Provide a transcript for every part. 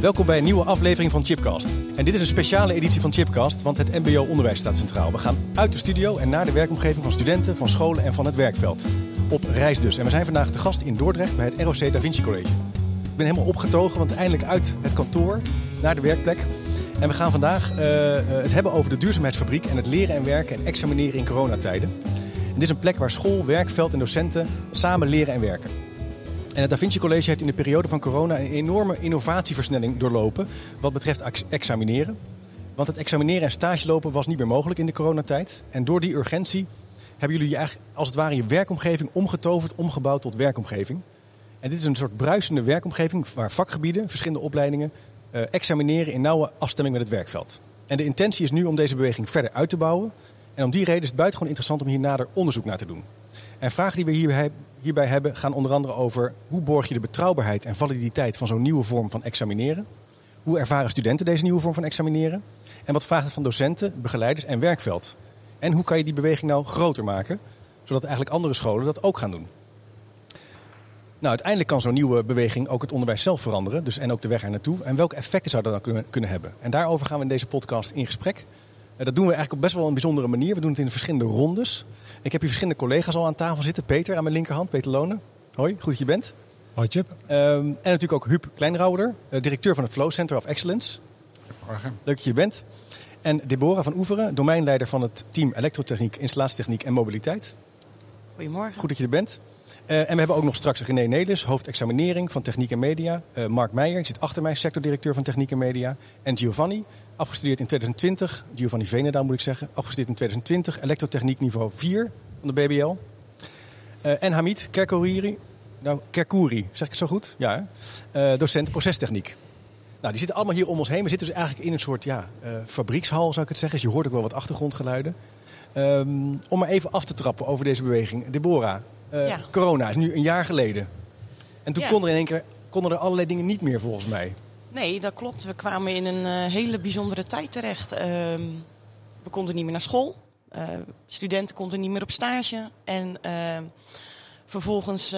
Welkom bij een nieuwe aflevering van Chipcast. En dit is een speciale editie van Chipcast, want het MBO-onderwijs staat centraal. We gaan uit de studio en naar de werkomgeving van studenten, van scholen en van het werkveld. Op reis dus. En we zijn vandaag te gast in Dordrecht bij het ROC Da Vinci College. Ik ben helemaal opgetogen, want eindelijk uit het kantoor naar de werkplek. En we gaan vandaag uh, het hebben over de duurzaamheidsfabriek en het leren en werken en examineren in coronatijden. En dit is een plek waar school, werkveld en docenten samen leren en werken. En het Da Vinci College heeft in de periode van corona een enorme innovatieversnelling doorlopen wat betreft examineren. Want het examineren en stage lopen was niet meer mogelijk in de coronatijd. En door die urgentie hebben jullie eigenlijk als het ware je werkomgeving omgetoverd, omgebouwd tot werkomgeving. En dit is een soort bruisende werkomgeving waar vakgebieden, verschillende opleidingen, uh, examineren in nauwe afstemming met het werkveld. En de intentie is nu om deze beweging verder uit te bouwen. En om die reden is het buitengewoon interessant om hier nader onderzoek naar te doen. En vragen die we hierbij, hierbij hebben gaan onder andere over hoe borg je de betrouwbaarheid en validiteit van zo'n nieuwe vorm van examineren. Hoe ervaren studenten deze nieuwe vorm van examineren? En wat vraagt het van docenten, begeleiders en werkveld? En hoe kan je die beweging nou groter maken, zodat eigenlijk andere scholen dat ook gaan doen? Nou, uiteindelijk kan zo'n nieuwe beweging ook het onderwijs zelf veranderen. Dus, en ook de weg er naartoe. En welke effecten zou dat dan kunnen, kunnen hebben? En daarover gaan we in deze podcast in gesprek. Uh, dat doen we eigenlijk op best wel een bijzondere manier. We doen het in verschillende rondes. Ik heb hier verschillende collega's al aan tafel zitten. Peter aan mijn linkerhand, Peter Lonen. Hoi, goed dat je bent. Hoi Chip. Um, en natuurlijk ook Huub Kleinrouwer, uh, directeur van het Flow Center of Excellence. Goedemorgen. Leuk dat je bent. En Deborah van Oeveren, domeinleider van het team Elektrotechniek, Installatietechniek en Mobiliteit. Goedemorgen. Goed dat je er bent. Uh, en we hebben ook nog straks René Nelis, hoofdexaminering van Techniek en Media. Uh, Mark Meijer, die zit achter mij, sectordirecteur van Techniek en Media. En Giovanni, afgestudeerd in 2020. Giovanni Veneda moet ik zeggen. Afgestudeerd in 2020, elektrotechniek niveau 4 van de BBL. Uh, en Hamid Kerkouri, nou Kerkouri, zeg ik het zo goed? Ja, docent procestechniek. Nou, die zitten allemaal hier om ons heen. We zitten dus eigenlijk in een soort ja, fabriekshal, zou ik het zeggen. Dus je hoort ook wel wat achtergrondgeluiden. Um, om maar even af te trappen over deze beweging. Deborah, uh, ja. Corona is nu een jaar geleden. En toen ja. konden er in één keer konden er allerlei dingen niet meer volgens mij. Nee, dat klopt. We kwamen in een uh, hele bijzondere tijd terecht. Uh, we konden niet meer naar school. Uh, studenten konden niet meer op stage. En vervolgens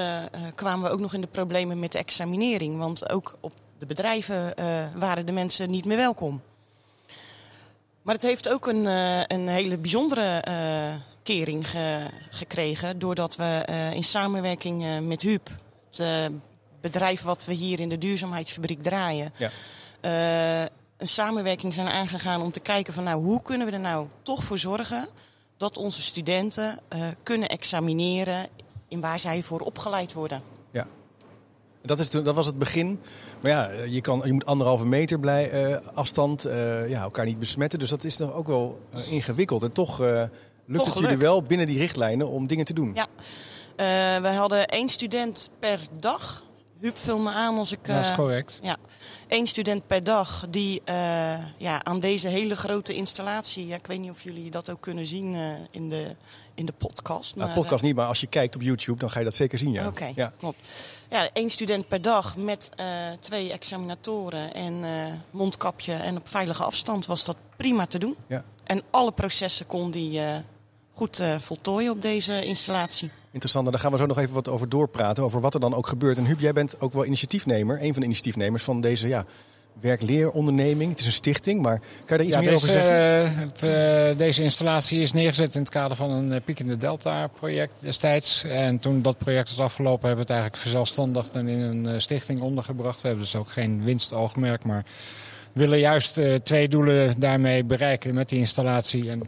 kwamen we ook nog in de problemen met de examinering. Want ook op de bedrijven waren de mensen niet meer welkom. Maar het heeft ook een, een hele bijzondere kering ge, gekregen. Doordat we in samenwerking met HUUP, het bedrijf wat we hier in de duurzaamheidsfabriek draaien, ja. een samenwerking zijn aangegaan om te kijken van nou hoe kunnen we er nou toch voor zorgen dat onze studenten kunnen examineren in waar zij voor opgeleid worden. Ja. Dat, is, dat was het begin. Maar ja, je, kan, je moet anderhalve meter blij, afstand ja, elkaar niet besmetten. Dus dat is toch ook wel ingewikkeld. En toch lukt het jullie wel binnen die richtlijnen om dingen te doen? Ja, we hadden één student per dag. Huub, vul me aan als ik... Uh, dat is correct. Ja, één student per dag die uh, ja, aan deze hele grote installatie... Ja, ik weet niet of jullie dat ook kunnen zien in, de, in de podcast. Maar, nou, podcast niet, maar als je kijkt op YouTube, dan ga je dat zeker zien, ja. Oké, okay, ja. klopt. Ja, één student per dag met twee examinatoren en mondkapje en op veilige afstand was dat prima te doen. Ja. En alle processen kon die goed uh, voltooien op deze installatie. Interessant, daar gaan we zo nog even wat over doorpraten, over wat er dan ook gebeurt. En Huub, jij bent ook wel initiatiefnemer, een van de initiatiefnemers van deze ja, werkleeronderneming. Het is een stichting, maar kan je daar iets ja, meer deze, over zeggen? Uh, het, uh, deze installatie is neergezet in het kader van een uh, Piek in de Delta project destijds. En toen dat project is afgelopen hebben we het eigenlijk verzelfstandigd en in een stichting ondergebracht. We hebben dus ook geen winstoogmerk, maar willen juist twee doelen daarmee bereiken met die installatie. En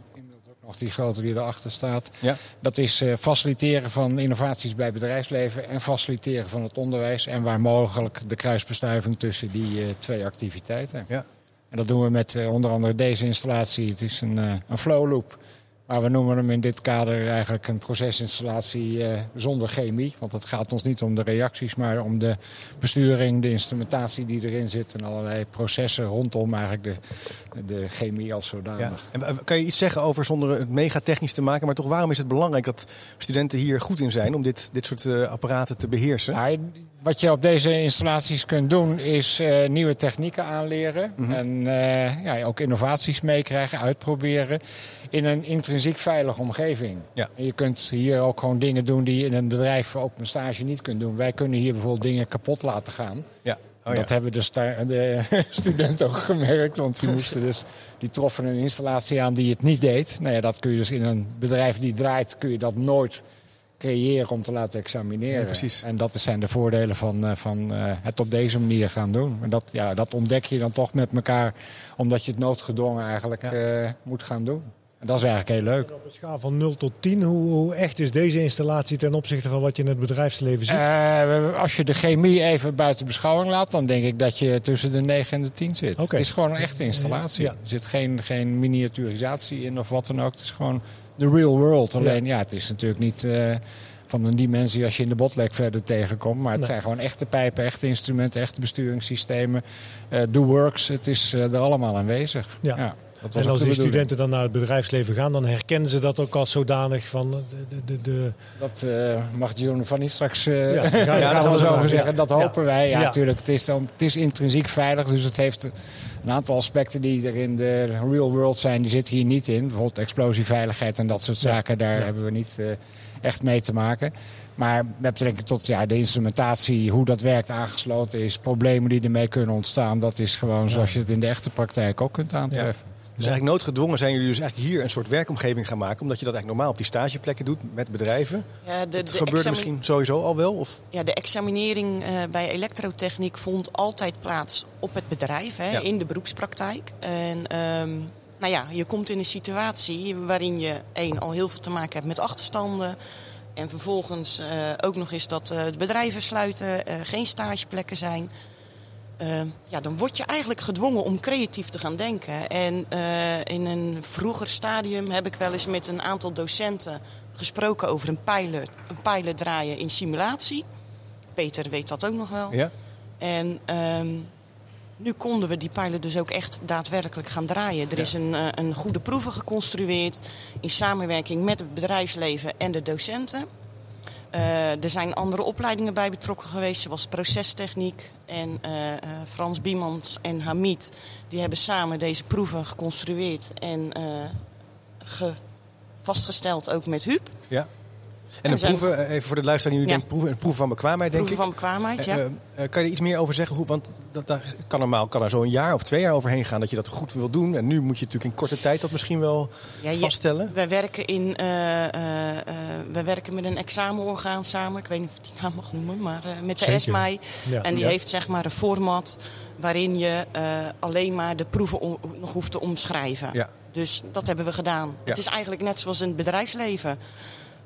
nog die grote die erachter staat. Ja. Dat is uh, faciliteren van innovaties bij bedrijfsleven en faciliteren van het onderwijs. En waar mogelijk de kruisbestuiving tussen die uh, twee activiteiten. Ja. En dat doen we met uh, onder andere deze installatie. Het is een, een flow loop. Maar we noemen hem in dit kader eigenlijk een procesinstallatie uh, zonder chemie. Want het gaat ons niet om de reacties, maar om de besturing, de instrumentatie die erin zit. En allerlei processen rondom eigenlijk de, de chemie als zodanig. Ja. En kan je iets zeggen over, zonder het mega technisch te maken, maar toch waarom is het belangrijk dat studenten hier goed in zijn om dit, dit soort uh, apparaten te beheersen? Ja, wat je op deze installaties kunt doen, is uh, nieuwe technieken aanleren. Mm -hmm. En ja, ook innovaties meekrijgen, uitproberen in een intrinsiek veilige omgeving. Ja. En je kunt hier ook gewoon dingen doen die je in een bedrijf op een stage niet kunt doen. Wij kunnen hier bijvoorbeeld dingen kapot laten gaan. Ja. Oh, dat hebben de, de studenten ook gemerkt, want die moesten dus die troffen een installatie aan die het niet deed. Nou ja, dat kun je dus in een bedrijf die draait, kun je dat nooit creëren om te laten examineren. Ja, precies. En dat zijn de voordelen van, uh, van uh, het op deze manier gaan doen. En dat, ja, dat ontdek je dan toch met elkaar, omdat je het noodgedwongen eigenlijk ja. uh, moet gaan doen. Dat is eigenlijk heel leuk. Op een schaal van 0 tot 10, hoe, hoe, echt is deze installatie ten opzichte van wat je in het bedrijfsleven ziet? Uh, als je de chemie even buiten beschouwing laat, dan denk ik dat je tussen de 9 en de 10 zit. Okay. Het is gewoon een echte installatie. Ja. Er zit geen, geen miniaturisatie in of wat dan ook. Het is gewoon de real world. Alleen ja, het is natuurlijk niet uh, van een dimensie als je in de botlek verder tegenkomt. Maar het nee. zijn gewoon echte pijpen, echte instrumenten, echte besturingssystemen. Uh, the works, het is er allemaal aanwezig. Ja. ja. En als die studenten dan naar het bedrijfsleven gaan, dan herkennen ze dat ook als zodanig van de... de, de... Dat uh, mag niet straks uh, ja, ja, gaan we over zeggen. Dat hopen wij. Ja, natuurlijk. Het is, dan, het is intrinsiek veilig, dus het heeft een aantal aspecten die er in de real world zijn, die zitten hier niet in. Bijvoorbeeld explosieveiligheid en dat soort zaken, daar hebben we niet uh, echt mee te maken. Maar met betrekking tot ja, de instrumentatie, hoe dat werkt, aangesloten is, problemen die ermee kunnen ontstaan, dat is gewoon zoals je het in de echte praktijk ook kunt aantreffen. Dus eigenlijk noodgedwongen zijn jullie dus eigenlijk hier een soort werkomgeving gaan maken. Omdat je dat eigenlijk normaal op die stageplekken doet met bedrijven. Ja, de, het de gebeurt misschien sowieso al wel? Of? Ja, de examinering uh, bij elektrotechniek vond altijd plaats op het bedrijf, hè, ja. in de beroepspraktijk. En um, nou ja, je komt in een situatie waarin je één al heel veel te maken hebt met achterstanden. En vervolgens uh, ook nog eens dat uh, de bedrijven sluiten, geen stageplekken zijn. Uh, ja, dan word je eigenlijk gedwongen om creatief te gaan denken. En uh, in een vroeger stadium heb ik wel eens met een aantal docenten gesproken over een pilot, een pilot draaien in simulatie. Peter weet dat ook nog wel. Ja. En um, nu konden we die pilot dus ook echt daadwerkelijk gaan draaien. Er ja. is een, uh, een goede proeven geconstrueerd in samenwerking met het bedrijfsleven en de docenten. Uh, er zijn andere opleidingen bij betrokken geweest, zoals procestechniek. En uh, uh, Frans Biemans en Hamid die hebben samen deze proeven geconstrueerd en ge vastgesteld ook met Huub. Ja. En een proeven, even voor de luisteraar die nu ja. denkt, proeven, een proef van bekwaamheid, denk proeven ik. van bekwaamheid, ja. Uh, uh, kan je er iets meer over zeggen? Hoe, want dat, dat kan normaal kan er zo een jaar of twee jaar overheen gaan dat je dat goed wil doen. En nu moet je natuurlijk in korte tijd dat misschien wel ja, vaststellen. wij, werken in, wij werken met een examenorgaan samen. Ik weet niet of ik die naam mag noemen, maar met de ESMAI. Ja. En die ja. heeft zeg maar een format waarin je alleen maar de proeven nog hoeft te omschrijven. Ja. Dus dat hebben we gedaan. Het is eigenlijk net zoals in het bedrijfsleven.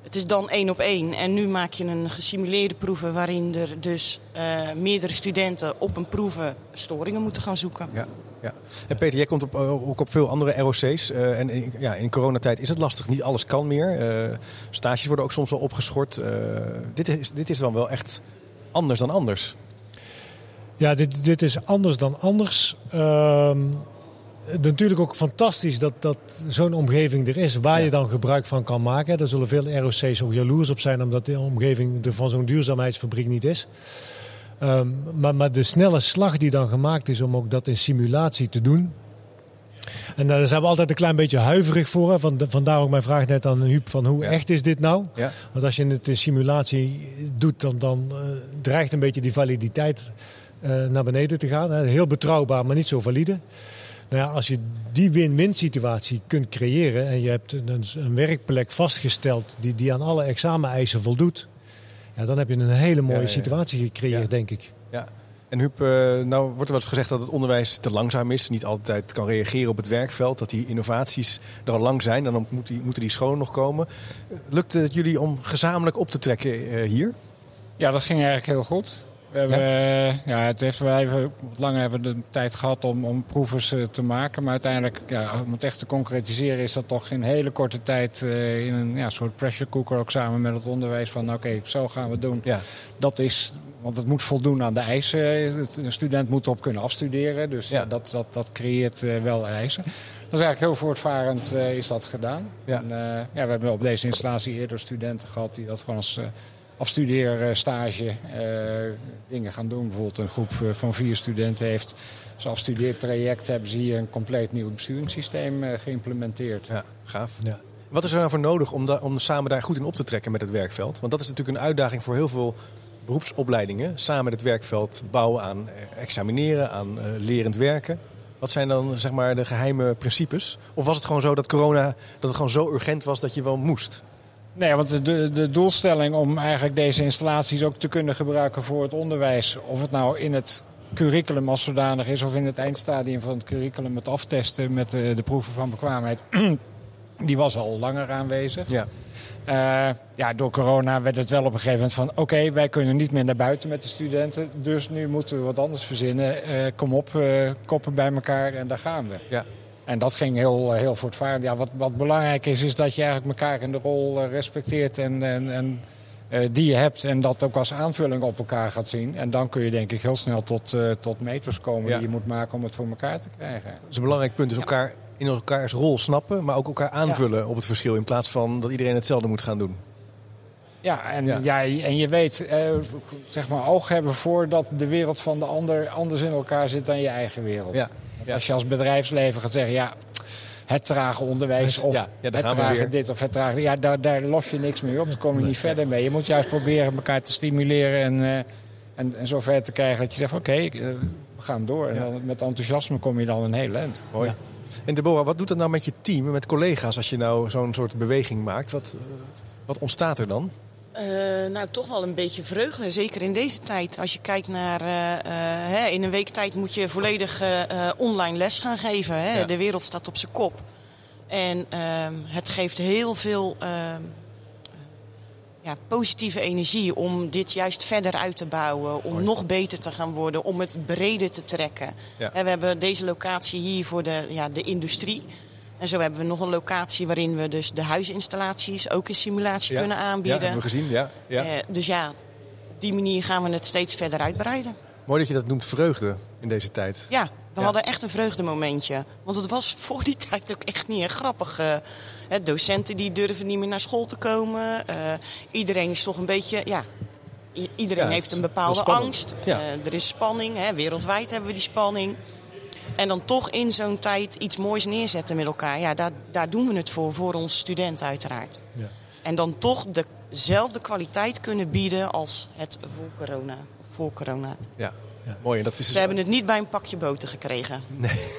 Het is dan één op één. En nu maak je een gesimuleerde proeven waarin er dus uh, meerdere studenten op een proeven storingen moeten gaan zoeken. Ja, ja. En Peter, jij komt op, ook op veel andere ROC's. Uh, en in, ja, in coronatijd is het lastig. Niet alles kan meer. Uh, stages worden ook soms wel opgeschort. dit, is, dit is dan wel echt anders dan anders. Ja, dit, dit is anders dan anders. Uh, natuurlijk ook fantastisch dat, dat zo'n omgeving er is waar ja. je dan gebruik van kan maken. Daar zullen veel ROC's ook jaloers op zijn omdat de omgeving er van zo'n duurzaamheidsfabriek niet is. Um, maar, maar de snelle slag die dan gemaakt is om ook dat in simulatie te doen. En daar zijn we altijd een klein beetje huiverig voor. Hè. Van, vandaar ook mijn vraag net aan Huub van hoe ja. echt is dit nou? Ja. Want als je het in simulatie doet, dan, dan uh, dreigt een beetje die validiteit uh, naar beneden te gaan. Hè. Heel betrouwbaar, maar niet zo valide. Nou ja, als je die win-win situatie kunt creëren en je hebt een, een werkplek vastgesteld die, die aan alle exameneisen voldoet, ja, dan heb je een hele mooie ja, ja, situatie gecreëerd, denk ik. Ja. En Huub, uh, nou wordt er wel eens gezegd dat het onderwijs te langzaam is, niet altijd kan reageren op het werkveld, dat die innovaties er al lang zijn, dan moet die, moeten die scholen nog komen. Lukt het jullie om gezamenlijk op te trekken uh, hier? Ja, dat ging eigenlijk heel goed. We hebben, ja? ja, het heeft, wij hebben, lang hebben we de tijd gehad om, om proevers te maken. Maar uiteindelijk, ja, om het echt te concretiseren, is dat toch in hele korte tijd uh, in een ja, soort pressure cooker ook samen met het onderwijs van oké, okay, zo gaan we het doen. Ja. Dat is, want het moet voldoen aan de eisen. Een student moet erop kunnen afstuderen. Dus ja. dat, dat, dat creëert uh, wel eisen. Dat is eigenlijk heel voortvarend uh, is dat gedaan. Ja. En, ja, we hebben op deze installatie eerder studenten gehad die dat gewoon als afstudeerstage uh, dingen gaan doen. Bijvoorbeeld een groep van vier studenten heeft als afstudeertraject hebben ze hier een compleet nieuw besturingssysteem uh, geïmplementeerd. Ja, gaaf. Ja. Wat is er nou voor nodig om, da om samen daar goed in op te trekken met het werkveld? Want dat is natuurlijk een uitdaging voor heel veel beroepsopleidingen. Samen het werkveld bouwen aan examineren, aan uh, lerend werken. Wat zijn dan zeg maar de geheime principes? Of was het gewoon zo dat corona dat het gewoon zo urgent was dat je wel moest? Nee, want de, de doelstelling om eigenlijk deze installaties ook te kunnen gebruiken voor het onderwijs, of het nou in het curriculum als zodanig is of in het eindstadium van het curriculum het aftesten met de, de proeven van bekwaamheid, die was al langer aanwezig. Ja. Uh, ja, door corona werd het wel op een gegeven moment van... oké, wij kunnen niet meer naar buiten met de studenten... dus nu moeten we wat anders verzinnen. Uh, kom op, uh, koppen bij elkaar en daar gaan we. Ja. En dat ging heel, heel voortvarend. Ja, wat, wat belangrijk is, is dat je eigenlijk elkaar in de rol respecteert... en, en, en die je hebt en dat ook als aanvulling op elkaar gaat zien. En dan kun je denk ik heel snel tot, tot meters komen... Ja. die je moet maken om het voor elkaar te krijgen. Dat is een belangrijk punt, is elkaar in elkaars rol snappen, maar ook elkaar aanvullen ja. op het verschil. In plaats van dat iedereen hetzelfde moet gaan doen. Ja, en, ja. ja en je weet, eh, zeg maar, oog hebben voor dat de wereld van de ander anders in elkaar zit dan je eigen wereld. Ja. Als je als bedrijfsleven gaat zeggen, ja, het trage onderwijs of ja, ja, het trage dit of het trage... Ja, daar, daar los je niks mee op, daar kom je niet verder mee. Je moet juist proberen elkaar te stimuleren en, uh, en, en zover te krijgen dat je zegt, oké, okay, uh, we gaan door. En dan, met enthousiasme kom je dan een heel eind. Mooi. En Deborah, wat doet dat nou met je team, met collega's, als je nou zo'n soort beweging maakt? Wat, uh, wat ontstaat er dan? Uh, nou, toch wel een beetje vreugde. Zeker in deze tijd. Als je kijkt naar. Uh, hè, in een week tijd moet je volledig online les gaan geven. Hè? Ja. De wereld staat op zijn kop. En ehm, het geeft heel veel ehm, ja, positieve energie om dit juist verder uit te bouwen. Om Mooi. nog beter te gaan worden. Om het breder te trekken. Ja. En we hebben deze locatie hier voor de, ja, de industrie. En zo hebben we nog een locatie waarin we dus de huisinstallaties ook in simulatie Ja. kunnen Ja, aanbieden. hebben we gezien, ja. ja. Eh, dus ja, op die manier gaan we het steeds verder uitbreiden. Mooi dat je dat noemt vreugde in deze tijd. Ja, we Ja. hadden echt een vreugdemomentje. Want het was voor die tijd ook echt niet erg grappig. docenten die durven niet meer naar school te komen. Eh, iedereen is toch een beetje... Ja, iedereen Ja, heeft een bepaalde angst. Ja. Eh, er is spanning. Hè, wereldwijd hebben we die spanning. En dan toch in zo'n tijd iets moois neerzetten met elkaar. Ja, daar, daar doen we het voor, voor onze studenten uiteraard. Ja. En dan toch dezelfde kwaliteit kunnen bieden als het voor corona. Voor corona. Ja. Mooi. En dat is dus- Ze hebben het niet bij een pakje boter gekregen.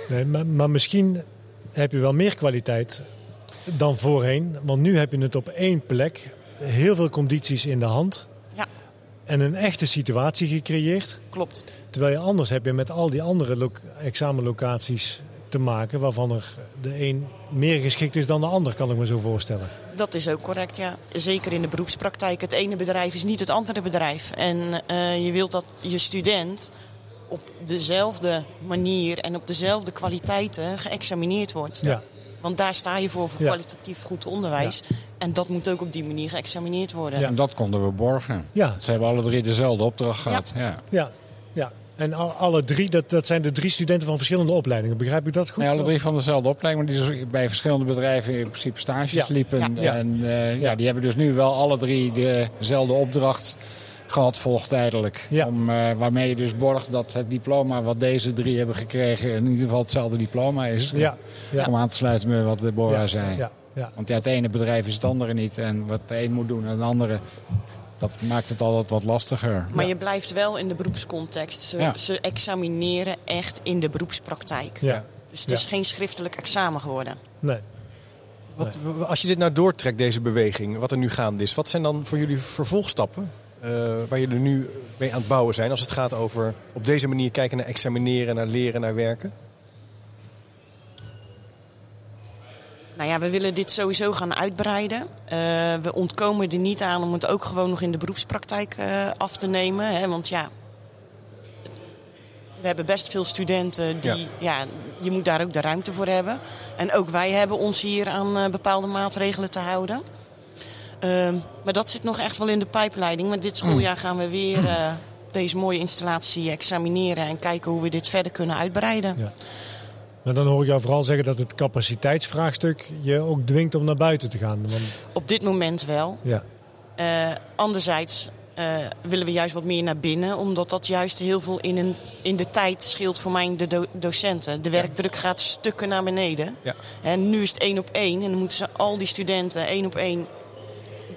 Nee, maar, maar misschien heb je wel meer kwaliteit dan voorheen. Want nu heb je het op één plek. Heel veel condities in de hand. En een echte situatie gecreëerd. Klopt. Terwijl je anders heb je met al die andere lo- examenlocaties te maken. Waarvan er de een meer geschikt is dan de ander, kan ik me zo voorstellen. Dat is ook correct, ja. Zeker in de beroepspraktijk. Het ene bedrijf is niet het andere bedrijf. En eh, je wilt dat je student op dezelfde manier en op dezelfde kwaliteiten geëxamineerd wordt. Ja, Want daar sta je voor, voor Ja. kwalitatief goed onderwijs. En dat moet ook op die manier geëxamineerd worden. Ja. En dat konden we borgen. ja, Ze hebben alle drie dezelfde opdracht gehad. Ja. ja. ja. En al- alle drie, dat, dat zijn de drie studenten van verschillende opleidingen. Begrijp ik dat goed? Ja, alle drie van dezelfde opleiding, maar die dus bij verschillende bedrijven in principe stages Ja. liepen. Ja. Ja. En eh, ja, die hebben dus nu wel alle drie dezelfde opdracht gehad volgtijdelijk. Ja. Om, eh, waarmee je dus borgt dat het diploma wat deze drie hebben gekregen in ieder geval hetzelfde diploma is. Ja, ja. Om aan te sluiten met wat Deborah ja, zei. Ja, ja. Want ja, het ene bedrijf is het andere niet. En wat de een moet doen en de andere, dat maakt het altijd wat lastiger. Maar je blijft wel in de beroepscontext. Ze, Ja. ze examineren echt in de beroepspraktijk. ja. Dus het is geen schriftelijk examen geworden. Nee. Wat, als je dit nou doortrekt, deze beweging, wat er nu gaande is, wat zijn dan voor jullie vervolgstappen waar jullie nu mee aan het bouwen zijn als het gaat over op deze manier kijken naar examineren, naar leren, naar werken? Nou ja, we willen dit sowieso gaan uitbreiden. Eh, we ontkomen er niet aan om het ook gewoon nog in de beroepspraktijk eh, af te nemen. Hè? Want ja, we hebben best veel studenten die, ja. je moet daar ook de ruimte voor hebben. En ook wij hebben ons hier aan eh, bepaalde maatregelen te houden. Ehm, maar dat zit nog echt wel in de pijpleiding. Maar dit schooljaar gaan we weer uh, deze mooie installatie examineren en kijken hoe we dit verder kunnen uitbreiden. Ja. Maar dan hoor ik jou vooral zeggen dat het capaciteitsvraagstuk je ook dwingt om naar buiten te gaan. Want... Op dit moment wel. Ja. Uh, anderzijds uh, willen we juist wat meer naar binnen, omdat dat juist heel veel in, een, in de tijd scheelt voor mijn de docenten. De werkdruk gaat stukken naar beneden. Ja. En nu is het één op één en dan moeten ze al die studenten één op één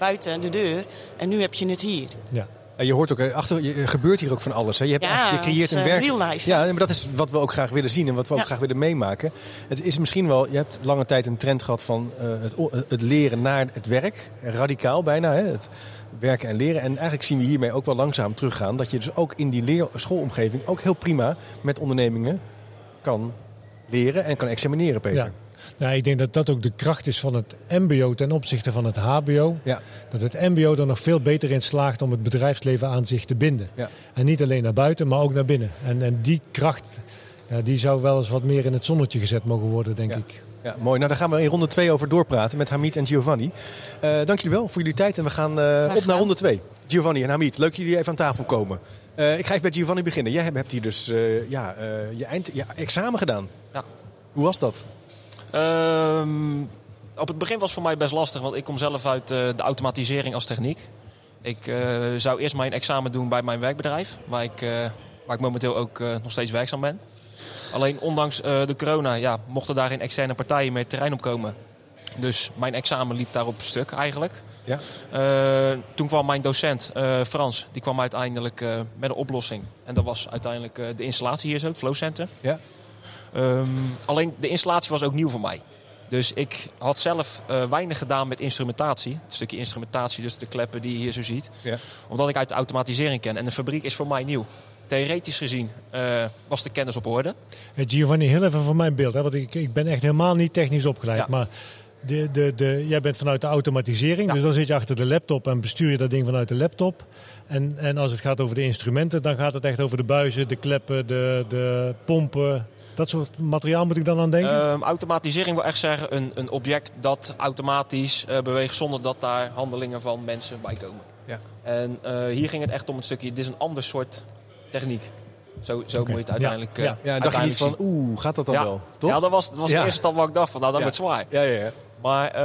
buiten de deur. En nu heb je het hier. Ja. En je hoort ook, eh, achter, je, gebeurt hier ook van alles. Hè? Je, hebt, ja, je creëert een werk. Real life. Ja, maar dat is wat we ook graag willen zien en wat we ook graag willen meemaken. Het is misschien wel, je hebt lange tijd een trend gehad van uh, het, het, leren naar het werk. Radicaal bijna. Hè? Het werken en leren. En eigenlijk zien we hiermee ook wel langzaam teruggaan. Dat je dus ook in die leer schoolomgeving ook heel prima met ondernemingen kan leren en kan examineren, Peter. Ja. Nou, ik denk dat dat ook de kracht is van het MBO ten opzichte van het HBO. Ja. Dat het MBO er nog veel beter in slaagt om het bedrijfsleven aan zich te binden. Ja. En niet alleen naar buiten, maar ook naar binnen. En, en die kracht ja, die zou wel eens wat meer in het zonnetje gezet mogen worden, denk ik. Ja, mooi. Nou, daar gaan we in ronde 2 over doorpraten met Hamid en Giovanni. Uh, dank jullie wel voor jullie tijd en we gaan uh, op naar ronde 2. Giovanni en Hamid, leuk jullie even aan tafel komen. Uh, ik ga even bij Giovanni beginnen. Jij hebt hier dus ja, je, eind, je examen gedaan. Ja. Hoe was dat? Um, op het begin was het voor mij best lastig, want ik kom zelf uit uh, de automatisering als techniek. Ik uh, zou eerst mijn examen doen bij mijn werkbedrijf, waar ik, uh, waar ik momenteel ook nog steeds werkzaam ben. Alleen ondanks de corona ja, mochten daar geen externe partijen meer terrein opkomen. Dus mijn examen liep daarop stuk eigenlijk. Ja. toen kwam mijn docent Frans, die kwam uiteindelijk met een oplossing. En dat was uiteindelijk de installatie hier zo, het Flow Center. Ja. Um, alleen de installatie was ook nieuw voor mij. Dus ik had zelf uh, weinig gedaan met instrumentatie. Het stukje instrumentatie, dus de kleppen die je hier zo ziet. Ja. Omdat ik uit de automatisering ken. En de fabriek is voor mij nieuw. Theoretisch gezien uh, was de kennis op orde. Hey Giovanni, heel even van mijn beeld. Hè? Want ik, ik ben echt helemaal niet technisch opgeleid. Ja. Maar de, de, de, jij bent vanuit de automatisering. Ja. Dus dan zit je achter de laptop en bestuur je dat ding vanuit de laptop. En, en als het gaat over de instrumenten, dan gaat het echt over de buizen, de kleppen, de, de pompen, dat soort materiaal moet ik dan aan denken? Uh, automatisering wil echt zeggen een, een object dat automatisch uh, beweegt zonder dat daar handelingen van mensen bij komen. Ja. En uh, hier ging het echt om een stukje, dit is een ander soort techniek. Zo, zo okay. moet je het uiteindelijk Ja, ja. ja dacht je niet van, oeh, gaat dat dan ja. wel? Toch? Ja, dat was, dat was de eerste stap wat ik dacht van, nou dat wordt zwaar. Ja, ja, ja. Maar uh,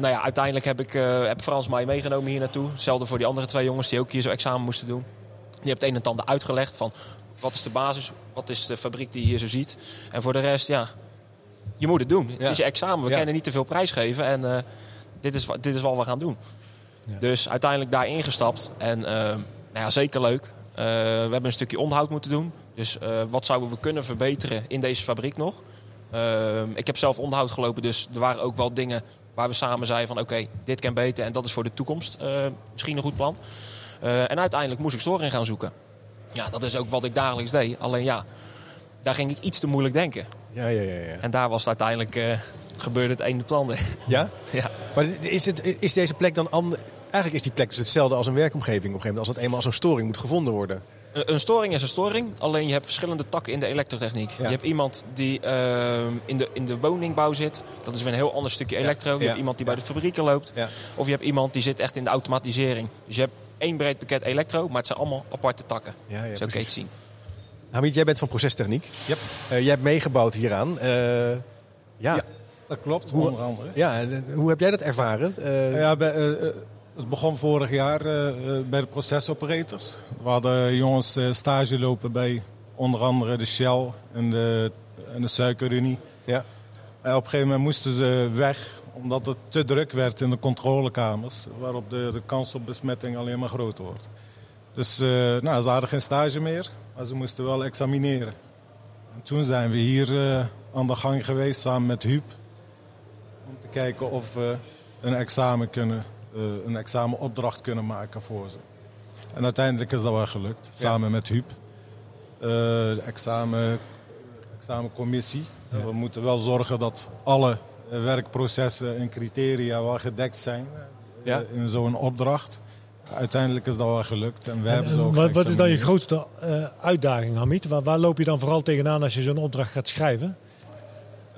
nou ja, uiteindelijk heb ik heb Frans mij meegenomen hier naartoe. Hetzelfde voor die andere twee jongens die ook hier zo examen moesten doen. Die hebt het een en ander uitgelegd van wat is de basis? Wat is de fabriek die je hier zo ziet? En voor de rest, ja, je moet het doen. Het is je examen. We ja. kunnen niet te veel prijs geven. En uh, dit, is, dit is wat we gaan doen. Ja. Dus uiteindelijk daar ingestapt. En uh, nou ja, zeker leuk. Uh, we hebben een stukje onderhoud moeten doen. Dus wat zouden we kunnen verbeteren in deze fabriek nog? ik heb zelf onderhoud gelopen, dus er waren ook wel dingen waar we samen zeiden van oké, okay, dit kan beter en dat is voor de toekomst misschien een goed plan. en uiteindelijk moest ik storing gaan zoeken. Ja, dat is ook wat ik dagelijks deed. Alleen ja, daar ging ik iets te moeilijk denken. Ja, ja, ja. ja. En daar was het uiteindelijk uh, gebeurde het ene plan. Ja? ja. Maar is, het, is deze plek dan anders? Eigenlijk is die plek dus hetzelfde als een werkomgeving op een gegeven moment. Als het eenmaal als een storing moet gevonden worden. Een storing is een storing, alleen je hebt verschillende takken in de elektrotechniek. Ja. Je hebt iemand die uh, in, de, in de woningbouw zit. Dat is weer een heel ander stukje elektro. Ja. Je hebt iemand die bij de fabrieken loopt. Of je hebt iemand die zit echt in de automatisering. Dus je hebt één breed pakket elektro, maar het zijn allemaal aparte takken. Ja, ja, Zo kun je het zien. Hamid, jij bent van procestechniek. Yep. Uh, jij hebt meegebouwd hieraan. Uh, ja. ja. dat klopt, hoe, onder andere. Ja, hoe heb jij dat ervaren? Uh, ja, bij, het begon vorig jaar bij de procesoperators. We hadden jongens stage lopen bij onder andere de Shell en de, en de Suikerunie. Ja. En op een gegeven moment moesten ze weg omdat het te druk werd in de controlekamers, waarop de, de kans op besmetting alleen maar groter wordt. Dus uh, nou, ze hadden geen stage meer, maar ze moesten wel examineren. En toen zijn we hier uh, aan de gang geweest samen met Huub. Om te kijken of we een, examen kunnen, uh, een examenopdracht kunnen maken voor ze. En uiteindelijk is dat wel gelukt, samen ja. met Huub. de examen, examencommissie. Ja. We moeten wel zorgen dat alle werkprocessen en criteria wel gedekt zijn ja. in zo'n opdracht. uiteindelijk is dat wel gelukt. En we hebben zo wat, wat is dan je grootste uh, uitdaging, Hamid? Waar, waar, loop je dan vooral tegenaan als je zo'n opdracht gaat schrijven?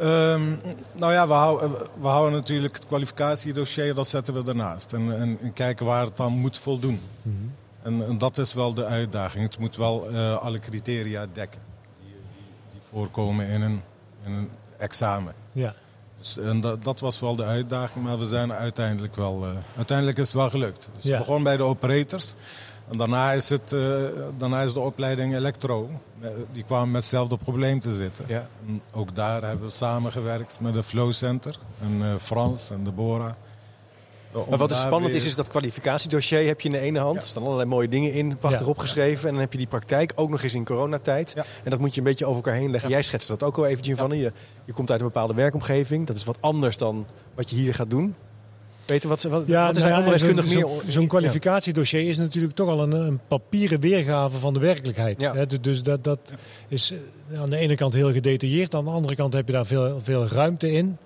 Um, nou ja, we houden, we houden natuurlijk het kwalificatiedossier, dat zetten we ernaast. En, en, en kijken waar het dan moet voldoen. Mm -hmm. en, en, dat is wel de uitdaging. Het moet wel uh, alle criteria dekken die, die, die voorkomen in een, in een examen. Ja. Dus, en dat, dat, was wel de uitdaging, maar we zijn uiteindelijk wel... Uh, uiteindelijk is het wel gelukt. Dus ja. begon bij de operators. En daarna is, het, uh, daarna is de opleiding elektro. Die kwamen met hetzelfde probleem te zitten. Ja. En ook daar hebben we samengewerkt met de Flow Center. En uh, Frans en Deborah. Maar wat is spannend is, is dat kwalificatiedossier heb je in de ene hand. Er staan allerlei mooie dingen in, prachtig ja. opgeschreven. En dan heb je die praktijk, ook nog eens in coronatijd. Ja. En dat moet je een beetje over elkaar heen leggen. Jij schetst dat ook al eventjes van. Je, je komt uit een bepaalde werkomgeving. Dat is wat anders dan wat je hier gaat doen. Weten wat, wat, ja, wat is nou, onderwijskundig meer? Zo'n zo kwalificatiedossier is natuurlijk toch al een, een papieren weergave van de werkelijkheid. Ja. Dus dat, dat is aan de ene kant heel gedetailleerd. Aan de andere kant heb je daar veel, veel ruimte in.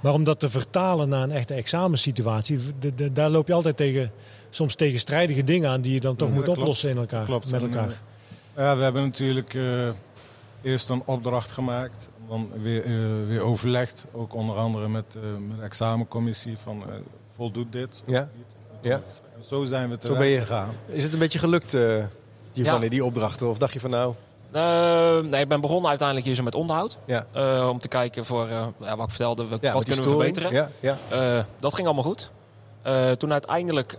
Maar om dat te vertalen naar een echte examensituatie, de, de, daar loop je altijd tegen, soms tegenstrijdige dingen aan die je dan toch ja, moet klopt. oplossen in elkaar, klopt. met elkaar. En, ja, we hebben natuurlijk uh, eerst een opdracht gemaakt, dan weer, uh, weer overlegd, ook onder andere met, uh, met de examencommissie van voldoet dit? Ja. ja. En zo zijn we te zo ben je gegaan. Is het een beetje gelukt, Giovanni, ja. die opdrachten? Of dacht je van nou... Uh, nee, ik ben begonnen uiteindelijk hier zo met onderhoud. Ja. Uh, om te kijken voor uh, ja, wat ik vertelde, wat ja, kunnen we verbeteren. Ja, ja. dat ging allemaal goed. toen uiteindelijk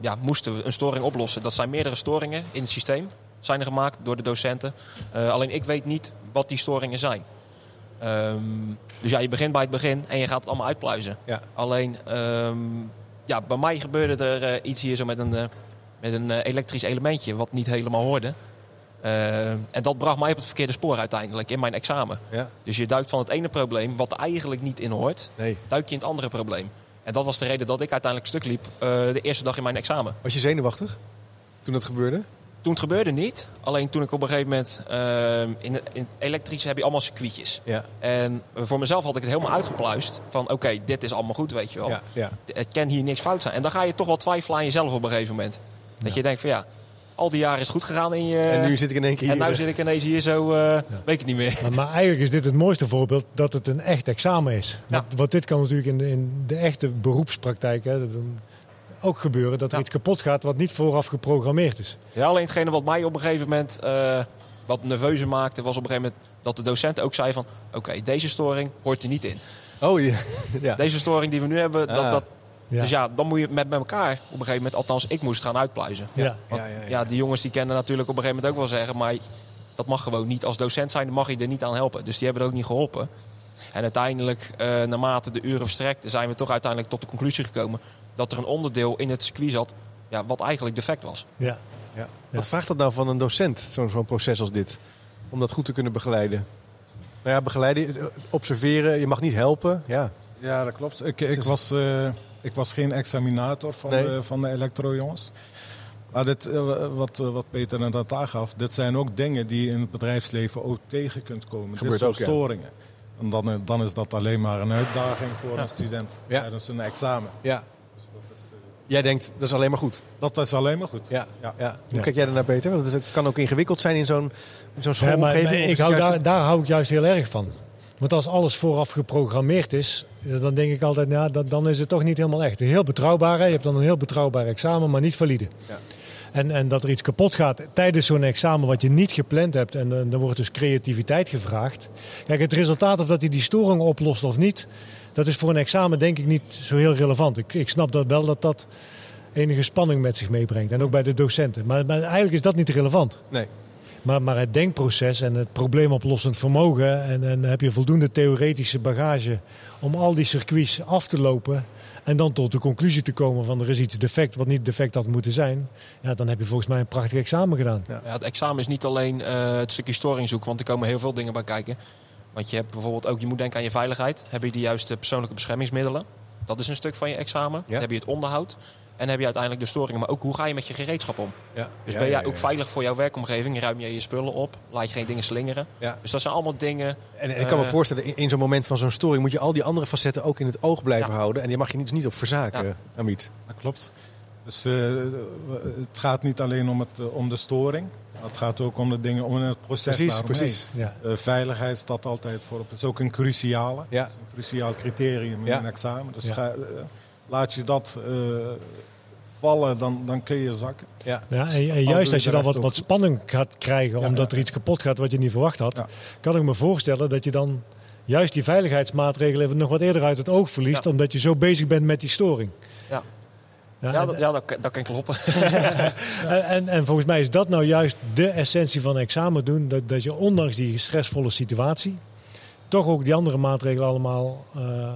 ja, moesten we een storing oplossen. Dat zijn meerdere storingen in het systeem. Zijn er gemaakt door de docenten. alleen ik weet niet wat die storingen zijn. Um, dus ja, je begint bij het begin en je gaat het allemaal uitpluizen. Alleen, um, ja, bij mij gebeurde er iets hier zo met een, met een elektrisch elementje wat niet helemaal hoorde. Uh, en dat bracht mij op het verkeerde spoor uiteindelijk in mijn examen. Ja. Dus je duikt van het ene probleem, wat er eigenlijk niet in hoort, nee. duik je in het andere probleem. En dat was de reden dat ik uiteindelijk stuk liep uh, de eerste dag in mijn examen. Was je zenuwachtig toen dat gebeurde? Toen het gebeurde niet. Alleen toen ik op een gegeven moment... Uh, in, in elektrische heb je allemaal circuitjes. Ja. En voor mezelf had ik het helemaal uitgepluist. Van oké, okay, dit is allemaal goed, weet je wel. Ja. Het kan hier niks fout zijn. En dan ga je toch wel twijfelen aan jezelf op een gegeven moment. Dat je denkt van ja, al die jaren is goed gegaan in je... En nu zit ik in één keer En nu zit ik ineens hier zo, uh, ja. weet ik niet meer. Maar, maar, eigenlijk is dit het mooiste voorbeeld dat het een echt examen is. Ja. Want, want, dit kan natuurlijk in de, in de echte beroepspraktijk hè, ook gebeuren. Dat er ja. iets kapot gaat wat niet vooraf geprogrammeerd is. Ja, alleen hetgene wat mij op een gegeven moment uh, wat nerveuzer maakte... was op een gegeven moment dat de docent ook zei van... oké, okay, deze storing hoort er niet in. Oh ja. ja. Deze storing die we nu hebben, dat, dat, ja. Dus ja, dan moet je met, met elkaar op een gegeven moment, althans ik moest gaan uitpluizen. Ja. Want, ja, ja, ja, die jongens die kennen natuurlijk op een gegeven moment ook wel zeggen, maar dat mag gewoon niet. Als docent zijn, dan mag je er niet aan helpen. Dus die hebben er ook niet geholpen. En uiteindelijk, uh, naarmate de uren verstrekten, zijn we toch uiteindelijk tot de conclusie gekomen dat er een onderdeel in het circuit zat ja, wat eigenlijk defect was. Ja. Ja. Wat vraagt dat nou van een docent, zo'n zo'n proces als dit? Om dat goed te kunnen begeleiden? Nou ja, begeleiden, observeren, je mag niet helpen. Ja, ja dat klopt. Ik, ik was... Uh, ik was geen examinator van, nee. de, van de elektro-jongens. Maar dit, uh, wat, uh, wat Peter net aangaf, dit zijn ook dingen die je in het bedrijfsleven ook tegen kunt komen. Gebeurt dit ook, storingen. Ja. En dan, dan is dat alleen maar een uitdaging voor ja. een student ja. tijdens een examen. Ja. Dus dat is, uh, jij denkt, dat is alleen maar goed? Dat is alleen maar goed. Ja. Ja. ja. Hoe kijk jij ernaar, Peter? Want het is, kan ook ingewikkeld zijn in zo'n zo'n schoolomgeving. maar, maar ik hou daar, daar hou ik juist heel erg van. Want als alles vooraf geprogrammeerd is, dan denk ik altijd, ja, dan, dan is het toch niet helemaal echt. Heel betrouwbaar, hè? je hebt dan een heel betrouwbaar examen, maar niet valide. Ja. En, en dat er iets kapot gaat tijdens zo'n examen wat je niet gepland hebt, en, en dan wordt dus creativiteit gevraagd. Kijk, het resultaat of dat hij die storing oplost of niet, dat is voor een examen denk ik niet zo heel relevant. Ik, ik snap dat wel dat dat enige spanning met zich meebrengt. En ook bij de docenten. Maar, maar eigenlijk is dat niet relevant. Nee. Maar, maar het denkproces en het probleemoplossend vermogen. En, en heb je voldoende theoretische bagage om al die circuits af te lopen. En dan tot de conclusie te komen van er is iets defect wat niet defect had moeten zijn. Ja, dan heb je volgens mij een prachtig examen gedaan. Ja, het examen is niet alleen uh, het stukje storing zoeken, want er komen heel veel dingen bij kijken. Want je hebt bijvoorbeeld ook, je moet denken aan je veiligheid. Heb je de juiste persoonlijke beschermingsmiddelen? Dat is een stuk van je examen. Ja. Dan heb je het onderhoud. En heb je uiteindelijk de storingen, maar ook hoe ga je met je gereedschap om? Ja. Dus ben jij ook veilig voor jouw werkomgeving? Ruim je je spullen op? Laat je geen dingen slingeren? Dus dat zijn allemaal dingen... En, en ik kan me voorstellen, in, in zo'n moment van zo'n storing... moet je al die andere facetten ook in het oog blijven houden. En die mag je dus niet op verzaken, Amit. Dat klopt. Dus het gaat niet alleen om, het, om de storing. Het gaat ook om de dingen, om het proces Precies, precies. Ja. veiligheid staat altijd voorop. Het is ook een cruciale. Ja. een cruciaal criterium in een examen. Dus ga, laat je dat vallen, dan, dan kun je zakken. Ja. Ja, en, juist als je dan wat, wat spanning gaat krijgen omdat er iets kapot gaat wat je niet verwacht had, kan ik me voorstellen dat je dan juist die veiligheidsmaatregelen nog wat eerder uit het oog verliest, omdat je zo bezig bent met die storing. Ja. Ja, ja, dat, ja dat, dat, kan kloppen. en, en, volgens mij is dat nou juist de essentie van examen doen. Dat, dat je ondanks die stressvolle situatie toch ook die andere maatregelen allemaal uh,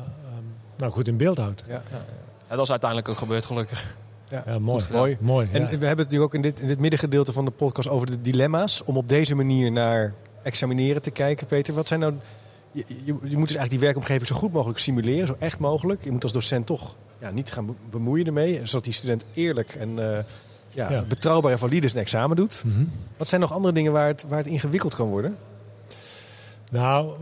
nou goed in beeld houdt. Ja, ja. dat is uiteindelijk ook gebeurd gelukkig. Ja, mooi. mooi. mooi en we hebben het nu ook in dit, in dit middengedeelte van de podcast over de dilemma's. Om op deze manier naar examineren te kijken, Peter. Wat zijn nou. Je, je, je moet dus eigenlijk die werkomgeving zo goed mogelijk simuleren, zo echt mogelijk. Je moet als docent toch ja, niet gaan bemoeien ermee, zodat die student eerlijk en uh, ja, betrouwbaar en valide zijn examen doet. Mhm. Wat zijn nog andere dingen waar het, waar het ingewikkeld kan worden? Nou,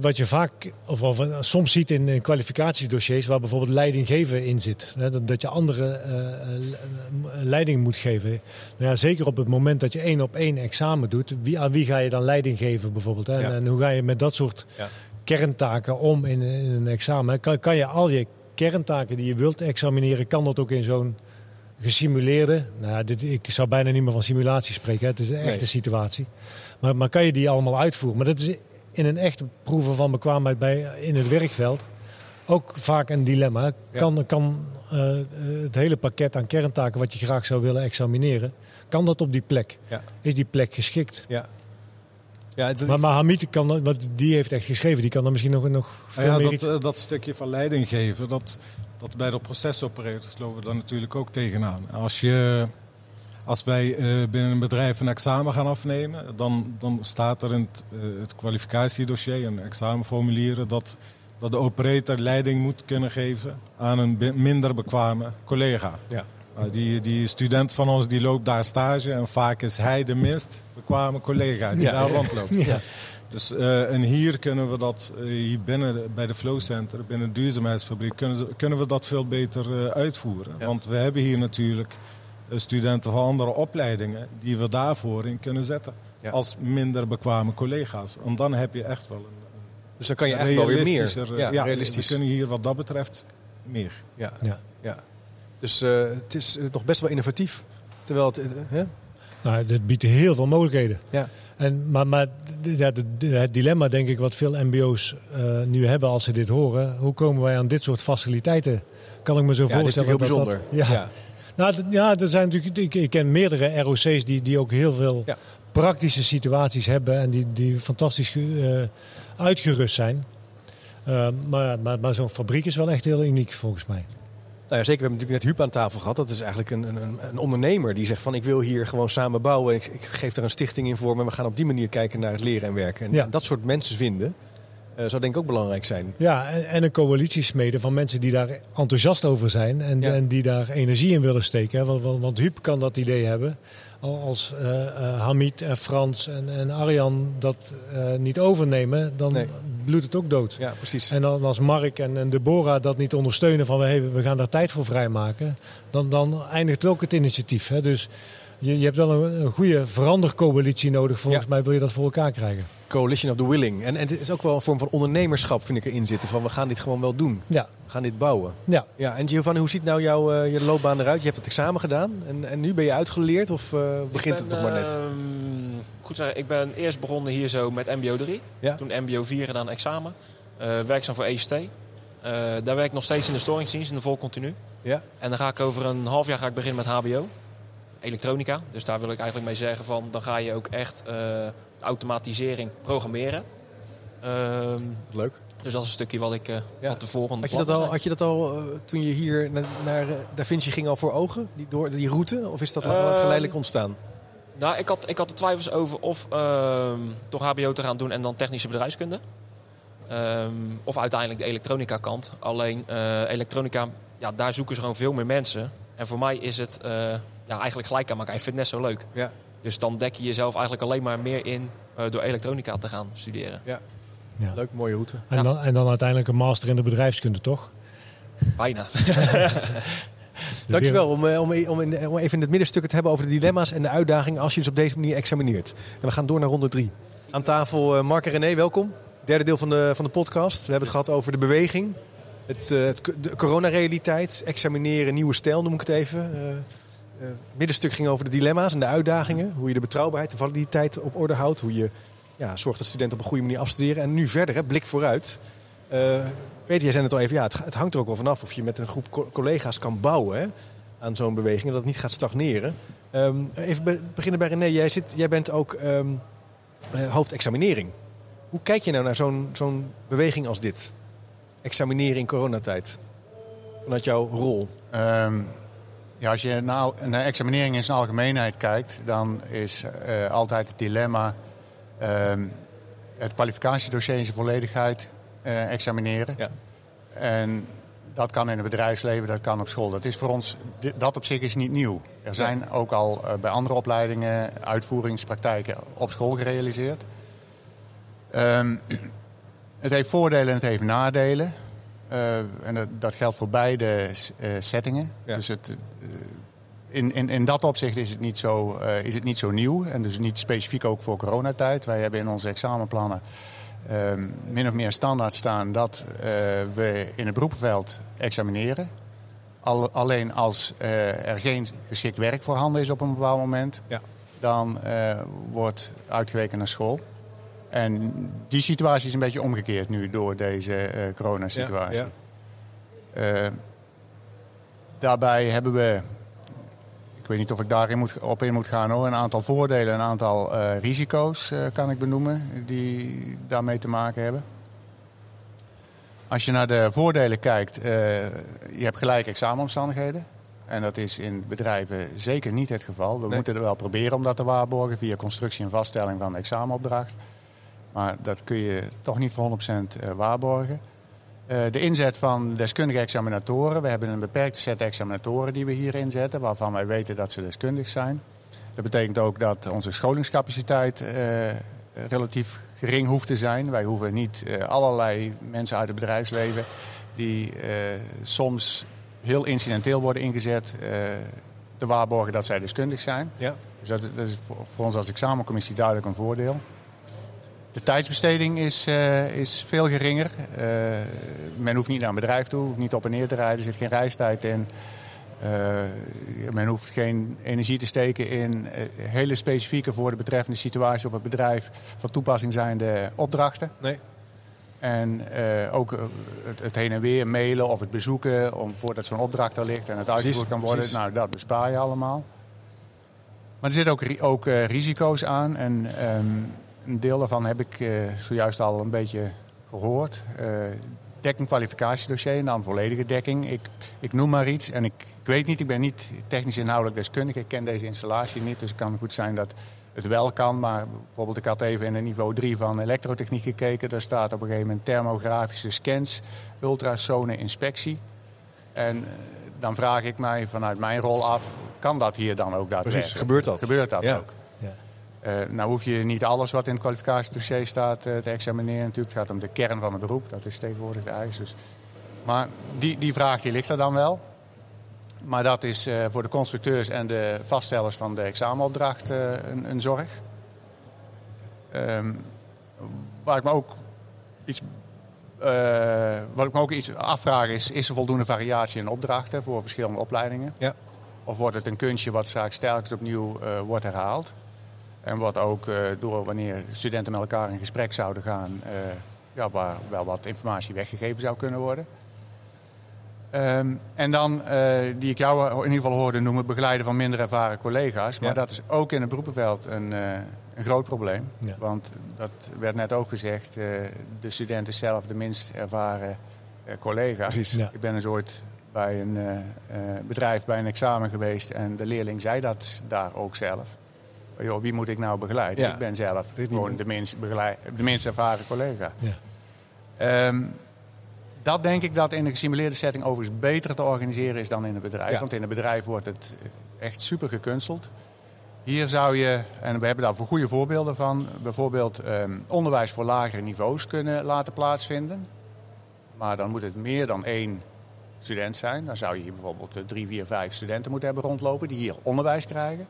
wat je vaak, of, of soms ziet in, kwalificatiedossiers waar bijvoorbeeld leiding geven in zit. Hè, dat, je andere uh, leiding moet geven. Nou ja, zeker op het moment dat je één op één examen doet, wie, aan wie ga je dan leiding geven bijvoorbeeld? Hè? En, hoe ga je met dat soort ja. kerntaken om in, in, een examen? Kan, kan je al je kerntaken die je wilt examineren, kan dat ook in zo'n gesimuleerde. Nou, dit, ik zou bijna niet meer van simulatie spreken. Hè. Het is een echte situatie. Maar, maar kan je die allemaal uitvoeren? Maar dat is in een echte proeven van bekwaamheid bij, in het werkveld ook vaak een dilemma. Kan, kan uh, het hele pakket aan kerntaken wat je graag zou willen examineren, kan dat op die plek? Ja. Is die plek geschikt? Ja. Ja, maar, maar Hamid kan, wat die heeft echt geschreven, die kan dan misschien nog, nog veel ja, meer dat, dat stukje van leiding geven, dat, dat bij de procesoperators lopen we daar natuurlijk ook tegenaan. Als je als wij eh, binnen een bedrijf een examen gaan afnemen, dan, dan staat er in het, uh, het kwalificatiedossier, een examenformulieren, dat, dat de operator leiding moet kunnen geven aan een minder bekwame collega. Ja. Nou, die, die student van ons die loopt daar stage en vaak is hij de minst bekwame collega die daar rondloopt. Ja. Dus, uh, en hier kunnen we dat, hier binnen bij de Flow Center, binnen de duurzaamheidsfabriek, kunnen, kunnen we dat veel beter uitvoeren. Want we hebben hier natuurlijk studenten van andere opleidingen die we daarvoor in kunnen zetten. Als minder bekwame collega's. En dan heb je echt wel een. Dus dan kan je echt wel weer meer. Ja, ja, realistisch. We kunnen hier wat dat betreft meer. Ja, ja. ja. Dus uh, het is nog best wel innovatief. Terwijl het. Uh, nou, dit biedt heel veel mogelijkheden. Ja. En, maar maar ja, het dilemma, denk ik, wat veel MBO's uh, nu hebben als ze dit horen. Hoe komen wij aan dit soort faciliteiten? Kan ik me zo voorstellen. Dat is heel bijzonder. Dat, ja. Nou, ja, er zijn natuurlijk, ik, ik ken meerdere ROC's die, die ook heel veel praktische situaties hebben en die, die fantastisch uh, uitgerust zijn. Uh, maar maar, maar zo'n fabriek is wel echt heel uniek volgens mij. Nou ja, zeker, we hebben natuurlijk net Huub aan tafel gehad. Dat is eigenlijk een, een, een ondernemer die zegt van ik wil hier gewoon samen bouwen. Ik, ik geef er een stichting in voor, maar we gaan op die manier kijken naar het leren en werken. En ja. dat soort mensen vinden, zou denk ik ook belangrijk zijn. Ja, en, en een coalitiesmede van mensen die daar enthousiast over zijn en, en die daar energie in willen steken. Want, want, want Huub kan dat idee hebben. Als uh, uh, Hamid en Frans en, en Arjan dat niet overnemen, dan bloedt het ook dood. Ja, precies. En dan als Mark en, en Deborah dat niet ondersteunen van hey, we gaan daar tijd voor vrijmaken, dan, dan eindigt ook het initiatief. Hè? Dus je, je hebt wel een, een goede verandercoalitie nodig. Volgens mij wil je dat voor elkaar krijgen. Coalition of the Willing. En, en het is ook wel een vorm van ondernemerschap, vind ik, erin zitten. Van we gaan dit gewoon wel doen. Ja. We gaan dit bouwen. Ja. ja en Giovanni, hoe ziet nou jouw uh, je loopbaan eruit? Je hebt het examen gedaan en, en nu ben je uitgeleerd of uh, begint het nog maar net? Uh, goed zeggen, ik ben eerst begonnen hier zo met MBO 3. Ja? Toen MBO 4 gedaan examen. Uh, werkzaam voor ECT. daar werk ik nog steeds in de storingsdienst, in de vol continu. Ja. En dan ga ik over een half jaar ga ik beginnen met HBO elektronica. Dus daar wil ik eigenlijk mee zeggen van dan ga je ook echt uh, automatisering programmeren. Ehm, Leuk. Dus dat is een stukje wat ik uh, ja. wat tevoren had je, dat al, had je dat al uh, toen je hier naar, naar Da Vinci ging al voor ogen? Die, door, die route? Of is dat al ehm, geleidelijk ontstaan? Nou, ik had, ik had de twijfels over of toch HBO te gaan doen en dan technische bedrijfskunde. Um, of uiteindelijk de elektronica kant. Alleen elektronica, ja, daar zoeken ze gewoon veel meer mensen. En voor mij is het ja, eigenlijk gelijk aan elkaar. Ik vind het net zo leuk. Ja. Dus dan dek je jezelf eigenlijk alleen maar meer in uh, door elektronica te gaan studeren. Ja. ja. Leuk, mooie route. En, dan, en dan uiteindelijk een master in de bedrijfskunde, toch? Bijna. Dankjewel om, om, om, in, om even in het middenstuk te hebben over de dilemma's en de uitdagingen als je dus op deze manier examineert. En we gaan door naar ronde drie. Aan tafel Mark en René, welkom. Derde deel van de, van de podcast. We hebben het gehad over de beweging, het, het de coronarealiteit, examineren, nieuwe stijl noem ik het even. Uh, middenstuk ging over de dilemma's en de uitdagingen. Hoe je de betrouwbaarheid, de validiteit op orde houdt. Hoe je ja, zorgt dat studenten op een goede manier afstuderen. En nu verder, hè, blik vooruit. Uh, Peter, jij zei het al even, ja, het, hangt er ook wel vanaf of je met een groep collega's kan bouwen hè, aan zo'n beweging. En dat het niet gaat stagneren. Um, even beginnen bij René. Jij, zit, jij bent ook um, hoofdexaminering. Hoe kijk je nou naar zo'n beweging als dit? Examineren in coronatijd. Vanuit jouw rol. Um, ja, als je naar, naar examinering in zijn algemeenheid kijkt, dan is uh, altijd het dilemma uh, het kwalificatiedossier in zijn volledigheid uh, examineren. Ja. En dat kan in het bedrijfsleven, dat kan op school. Dat is voor ons, dat op zich is niet nieuw. Er zijn ja. ook al uh, bij andere opleidingen uitvoeringspraktijken op school gerealiseerd. Um, het heeft voordelen en het heeft nadelen. Uh, en dat, dat, geldt voor beide uh, settingen. Ja. Dus het, uh, in, in, in dat opzicht is het, niet zo, is het niet zo nieuw. En dus niet specifiek ook voor coronatijd. Wij hebben in onze examenplannen ehm, min of meer standaard staan dat we in het beroepenveld examineren. Al, alleen als er geen geschikt werk voorhanden is op een bepaald moment, ja. dan wordt uitgeweken naar school. En die situatie is een beetje omgekeerd nu door deze uh, coronasituatie. Ja, ja. uh, daarbij hebben we, ik weet niet of ik daarin moet, op in moet gaan hoor, een aantal voordelen, een aantal uh, risico's kan ik benoemen die daarmee te maken hebben. Als je naar de voordelen kijkt, je hebt gelijke examenomstandigheden. En dat is in bedrijven zeker niet het geval. We nee. moeten er wel proberen om dat te waarborgen via constructie en vaststelling van de examenopdracht. Maar dat kun je toch niet voor 100% eh, waarborgen. Uh, de inzet van deskundige examinatoren. We hebben een beperkte set examinatoren die we hier inzetten, waarvan wij weten dat ze deskundig zijn. Dat betekent ook dat onze scholingscapaciteit uh, relatief gering hoeft te zijn. Wij hoeven niet allerlei mensen uit het bedrijfsleven die soms heel incidenteel worden ingezet te waarborgen dat zij deskundig zijn. Ja. Dus dat, is voor ons als examencommissie duidelijk een voordeel. De tijdsbesteding is, uh, is veel geringer. Uh, men hoeft niet naar een bedrijf toe, hoeft niet op en neer te rijden, er zit geen reistijd in. Uh, men hoeft geen energie te steken in hele specifieke voor de betreffende situatie op het bedrijf van toepassing zijnde opdrachten. Nee. En ook het, het, heen en weer mailen of het bezoeken om, voordat zo'n opdracht er ligt en het uitgevoerd kan worden. Precies. Nou, dat bespaar je allemaal. Maar er zitten ook, ook risico's aan. En um, een deel daarvan heb ik uh, zojuist al een beetje gehoord. Uh, dekking kwalificatiedossier en dan volledige dekking. Ik, ik noem maar iets en ik, ik, weet niet, ik ben niet technisch inhoudelijk deskundig. Ik ken deze installatie niet, dus het kan goed zijn dat het wel kan. Maar bijvoorbeeld ik had even in het niveau 3 van elektrotechniek gekeken. Daar staat op een gegeven moment thermografische scans, ultrasone inspectie. En uh, dan vraag ik mij vanuit mijn rol af, kan dat hier dan ook daadwerkelijk? Precies, gebeurt dat? Gebeurt dat ja. ook? Uh, nou hoef je niet alles wat in het kwalificatiedossier staat uh, te examineren. Natuurlijk het gaat om de kern van het beroep. Dat is tegenwoordig de eis. Dus. Maar die, die vraag die ligt er dan wel. Maar dat is uh, voor de constructeurs en de vaststellers van de examenopdracht een, een, zorg. Um, waar ik me ook iets, wat ik me ook iets afvraag is, is er voldoende variatie in opdrachten voor verschillende opleidingen? Ja. Of wordt het een kunstje wat straks telkens opnieuw wordt herhaald? En wat ook uh, door wanneer studenten met elkaar in gesprek zouden gaan, uh, ja, waar wel wat informatie weggegeven zou kunnen worden. Um, en dan, uh, die ik jou in ieder geval hoorde noemen, begeleiden van minder ervaren collega's. Maar ja. dat is ook in het beroepenveld een, een groot probleem. Ja. Want dat werd net ook gezegd, de student is zelf de minst ervaren collega. Precies, ja. Ik ben eens ooit bij een bedrijf bij een examen geweest en de leerling zei dat daar ook zelf joh, wie moet ik nou begeleiden? Ja. Ik ben zelf gewoon de minst, begeleid, de minst ervaren collega. Ja. Um, dat denk ik dat in de gesimuleerde setting overigens beter te organiseren is dan in het bedrijf. Want in het bedrijf wordt het echt super gekunsteld. Hier zou je, en we hebben daar voor goede voorbeelden van, bijvoorbeeld um, onderwijs voor lagere niveaus kunnen laten plaatsvinden. Maar dan moet het meer dan één student zijn, dan zou je hier bijvoorbeeld drie, vier, vijf studenten moeten hebben rondlopen die hier onderwijs krijgen.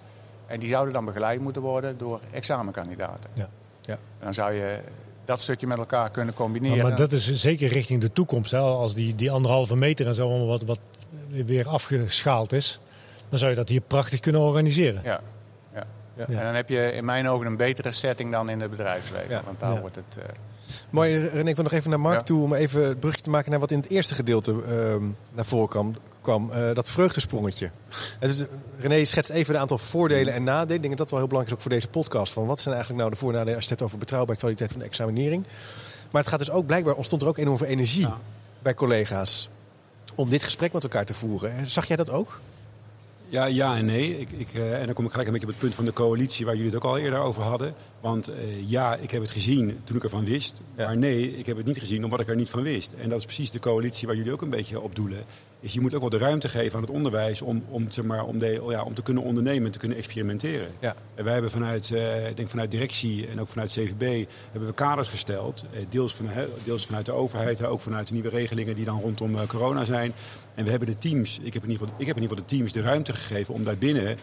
En die zouden dan begeleid moeten worden door examenkandidaten. Ja. Ja. En dan zou je dat stukje met elkaar kunnen combineren. Maar, maar dat is zeker richting de toekomst. Hè? Als die, die anderhalve meter en zo wat, wat weer afgeschaald is, dan zou je dat hier prachtig kunnen organiseren. Ja. ja. ja. En dan heb je in mijn ogen een betere setting dan in het bedrijfsleven. Want daar wordt het. Uh... Mooi, René, ik wil nog even naar Mark toe om even het brugje te maken naar wat in het eerste gedeelte uh, naar voren kwam kwam, uh, dat vreugdesprongetje. Dus, René schetst even een aantal voordelen en nadelen. Ik denk dat dat wel heel belangrijk is ook voor deze podcast. Van wat zijn eigenlijk nou de voor- en nadelen als je het hebt over betrouwbaarheid kwaliteit van de examinering. Maar het gaat dus ook, blijkbaar ontstond er ook enorm veel energie bij collega's om dit gesprek met elkaar te voeren. Zag jij dat ook? Ja, ja en nee. Ik, ik, uh, en dan kom ik gelijk een beetje op het punt van de coalitie waar jullie het ook al eerder over hadden. Want uh, ja, ik heb het gezien toen ik ervan wist. Ja. Maar nee, ik heb het niet gezien omdat ik er niet van wist. En dat is precies de coalitie waar jullie ook een beetje op doelen is je moet ook wel de ruimte geven aan het onderwijs om, om, zeg maar, om, de, ja, om te kunnen ondernemen en te kunnen experimenteren. Ja. En wij hebben vanuit, uh, ik denk vanuit directie en ook vanuit CVB hebben we kaders gesteld. Uh, deels, van, deels vanuit de overheid, ook vanuit de nieuwe regelingen die dan rondom uh, corona zijn. En we hebben de teams, ik heb in ieder geval, ik heb in ieder geval de teams de ruimte gegeven om daarbinnen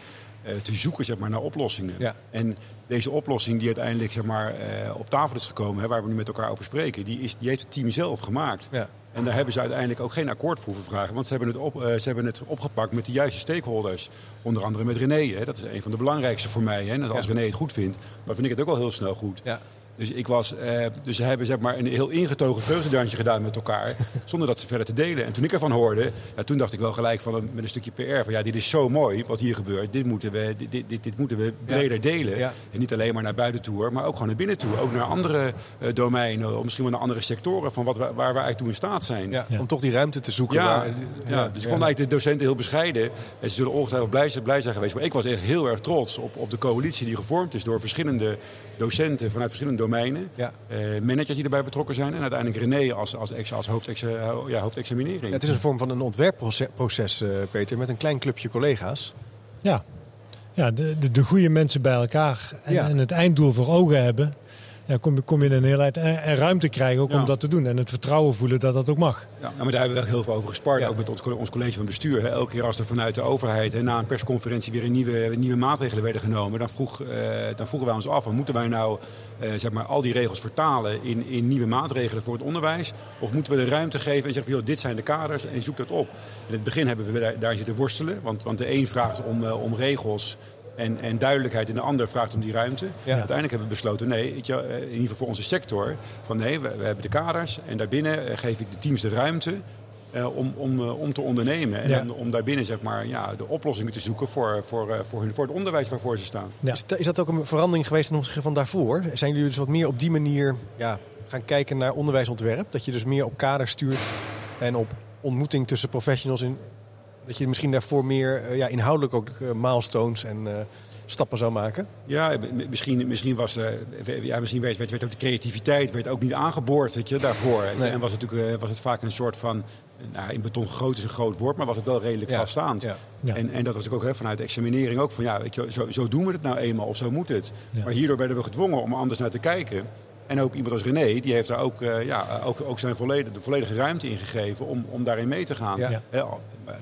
te zoeken zeg maar, naar oplossingen. Ja. En deze oplossing die uiteindelijk zeg maar, op tafel is gekomen, hè, waar we nu met elkaar over spreken, die, is, die heeft het team zelf gemaakt. Ja. En daar hebben ze uiteindelijk ook geen akkoord voor vragen. Want ze hebben, het op, uh, ze hebben het opgepakt met de juiste stakeholders. Onder andere met René. Hè. Dat is een van de belangrijkste voor mij. Hè. En als René het goed vindt, dan vind ik het ook al heel snel goed. Ja. Dus, ik was, uh, dus ze hebben zeg maar, een heel ingetogen vreugdedansje gedaan met elkaar. zonder dat ze verder te delen. En toen ik ervan hoorde, ja, toen dacht ik wel gelijk van een, met een stukje PR. Van ja, dit is zo mooi wat hier gebeurt. Dit moeten we, dit, dit, dit moeten we breder delen. En niet alleen maar naar buiten toe, maar ook gewoon naar binnen toe. Ook naar andere uh, domeinen. Of misschien wel naar andere sectoren. Van wat waar we eigenlijk toe in staat zijn. Om toch die ruimte te zoeken. Ja, waar, ja, dus ik vond eigenlijk de docenten heel bescheiden. En ze zullen ongetwijfeld blij zijn, blij zijn geweest. Maar ik was echt heel erg trots op, op de coalitie die gevormd is door verschillende docenten vanuit verschillende domeinen. Ja. Uh, managers die erbij betrokken zijn. En uiteindelijk René als, als, als, als hoofdex, ja, hoofdexaminering. Ja, het is een vorm van een ontwerpproces, uh, Peter, met een klein clubje collega's. Ja, ja de, de, de goede mensen bij elkaar en, ja. en het einddoel voor ogen hebben ja, kom, kom je in een heelheid en, en ruimte krijgen ook om dat te doen. En het vertrouwen voelen dat dat ook mag. Ja, maar daar hebben we heel veel over gespart. Ook met ons, ons, college van bestuur. Hè. Elke keer als er vanuit de overheid hè, na een persconferentie weer een nieuwe, nieuwe maatregelen werden genomen. Dan, vroeg, uh, dan vroegen wij ons af, moeten wij nou uh, zeg maar, al die regels vertalen in, in nieuwe maatregelen voor het onderwijs? Of moeten we de ruimte geven en zeggen, joh, dit zijn de kaders en zoek dat op. In het begin hebben we daar, daar zitten worstelen. Want, want de een vraagt om, uh, om regels en, en duidelijkheid. En de ander vraagt om die ruimte. Uiteindelijk hebben we besloten, nee, weet je, eh, in ieder geval voor onze sector, van nee, we, we hebben de kaders en daarbinnen eh, geef ik de teams de ruimte. Uh, om, om, uh, om te ondernemen. En ja. om, om daarbinnen zeg maar, ja, de oplossingen te zoeken voor, voor, uh, voor, hun, voor het onderwijs waarvoor ze staan. Ja. Is, is, dat ook een verandering geweest ten opzichte van daarvoor? Zijn jullie dus wat meer op die manier ja, gaan kijken naar onderwijsontwerp? Dat je dus meer op kader stuurt en op ontmoeting tussen professionals in, dat je misschien daarvoor meer uh, ja, inhoudelijk ook uh, milestones en uh, stappen zou maken? Ja, misschien, misschien, was, ja, misschien werd, werd, werd, ook de creativiteit werd ook niet aangeboord weet je, daarvoor. Nee. En was het, natuurlijk, was het vaak een soort van... Nou, in beton groot is een groot woord, maar was het wel redelijk ja. vaststaand. Ja. Ja. En, en dat was ook hè, vanuit de examinering ook van... ja, weet je, zo, zo doen we het nou eenmaal of zo moet het. Maar hierdoor werden we gedwongen om anders naar te kijken... En ook iemand als René, die heeft daar ook, uh, ja, ook, ook zijn volledige, de volledige ruimte in gegeven om, om daarin mee te gaan. Ja. Ja,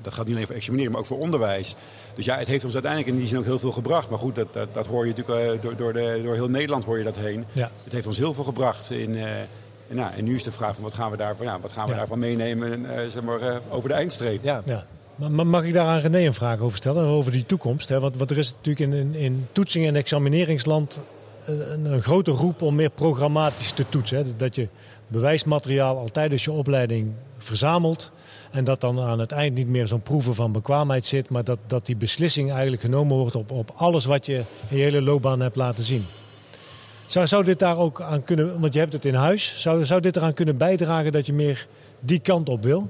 dat gaat niet alleen voor examineren, maar ook voor onderwijs. Dus ja, het heeft ons uiteindelijk in die zin ook heel veel gebracht. Maar goed, dat, dat, dat hoor je natuurlijk uh, door, door, de, door heel Nederland hoor je dat heen. Ja. Het heeft ons heel veel gebracht in... Uh, en, nou, en nu is de vraag van wat gaan we daarvan, ja, wat gaan we daarvan meenemen zeg maar, over de eindstreep. Ja. ja. Maar mag ik daar aan René een vraag over stellen, over die toekomst? Hè? Want, want er is natuurlijk in, in, in toetsing- en examineringsland een, een grote roep om meer programmatisch te toetsen. Hè. Dat je bewijsmateriaal al tijdens je opleiding verzamelt. En dat dan aan het eind niet meer zo'n proeven van bekwaamheid zit. Maar dat, dat die beslissing eigenlijk genomen wordt op, op alles wat je in je hele loopbaan hebt laten zien. Zou, zou dit daar ook aan kunnen, want je hebt het in huis. Zou, zou dit eraan kunnen bijdragen dat je meer die kant op wil?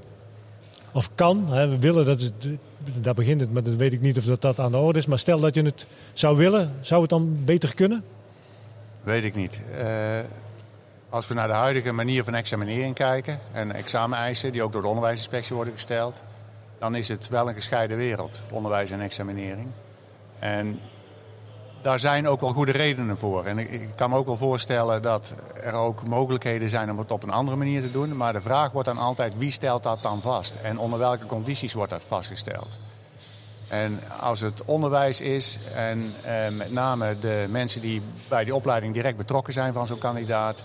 Of kan, hè, we willen, dat is, daar begint het, maar dat weet ik niet of dat, dat aan de orde is. Maar stel dat je het zou willen, zou het dan beter kunnen? Weet ik niet. Uh, als we naar de huidige manier van examinering kijken en exameneisen die ook door de onderwijsinspectie worden gesteld, dan is het wel een gescheiden wereld, onderwijs en examinering. En daar zijn ook wel goede redenen voor. En ik, ik, kan me ook wel voorstellen dat er ook mogelijkheden zijn om het op een andere manier te doen. Maar de vraag wordt dan altijd wie stelt dat dan vast en onder welke condities wordt dat vastgesteld. En als het onderwijs is en eh, met name de mensen die bij die opleiding direct betrokken zijn van zo'n kandidaat,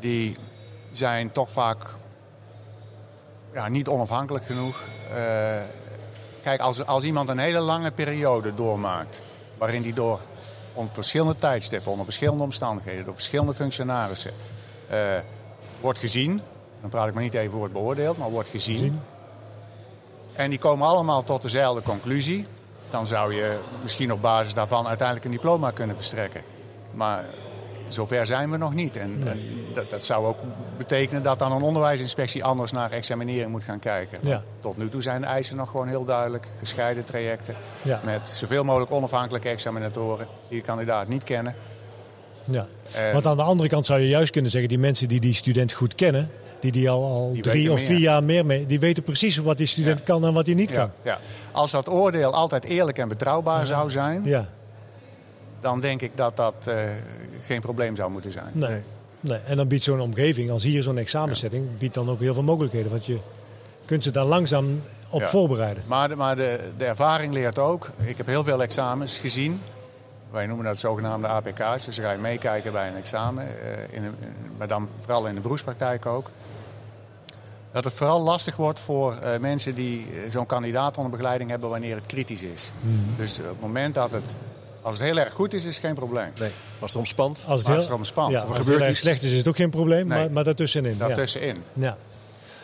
die zijn toch vaak ja, niet onafhankelijk genoeg. Uh, kijk, als, als iemand een hele lange periode doormaakt, waarin die door onder verschillende tijdstippen, onder verschillende omstandigheden, door verschillende functionarissen uh, wordt gezien, dan praat ik maar niet even over het beoordeeld, maar wordt gezien. En die komen allemaal tot dezelfde conclusie. Dan zou je misschien op basis daarvan uiteindelijk een diploma kunnen verstrekken. Maar zover zijn we nog niet. En, dat, dat, zou ook betekenen dat dan een onderwijsinspectie anders naar examinering moet gaan kijken. Ja. Tot nu toe zijn de eisen nog gewoon heel duidelijk. Gescheiden trajecten met zoveel mogelijk onafhankelijke examinatoren die de kandidaat niet kennen. Ja. Want aan de andere kant zou je juist kunnen zeggen, die mensen die die student goed kennen, die die al, al drie of vier jaar meer mee, die weten precies wat die student kan en wat hij niet kan. Ja. Als dat oordeel altijd eerlijk en betrouwbaar zou zijn, ja dan denk ik dat dat uh, geen probleem zou moeten zijn. Nee. nee. En dan biedt zo'n omgeving, als hier zo'n examensetting, biedt dan ook heel veel mogelijkheden. Want je kunt ze daar langzaam op voorbereiden. Maar, de, maar de, de ervaring leert ook. Ik heb heel veel examens gezien. Wij noemen dat zogenaamde APK's. Dus ga je meekijken bij een examen. Uh, in een, maar dan vooral in de beroepspraktijk ook. Dat het vooral lastig wordt voor uh, mensen die zo'n kandidaat onder begeleiding hebben wanneer het kritisch is. Mm. Dus op het moment dat het als het heel erg goed is, is het geen probleem. Nee. Als het spant. Als het, heel, als het Ja, als het heel erg slecht is, is het ook geen probleem. Nee. Maar, maar daartussenin. Daartussenin. Ja. ja.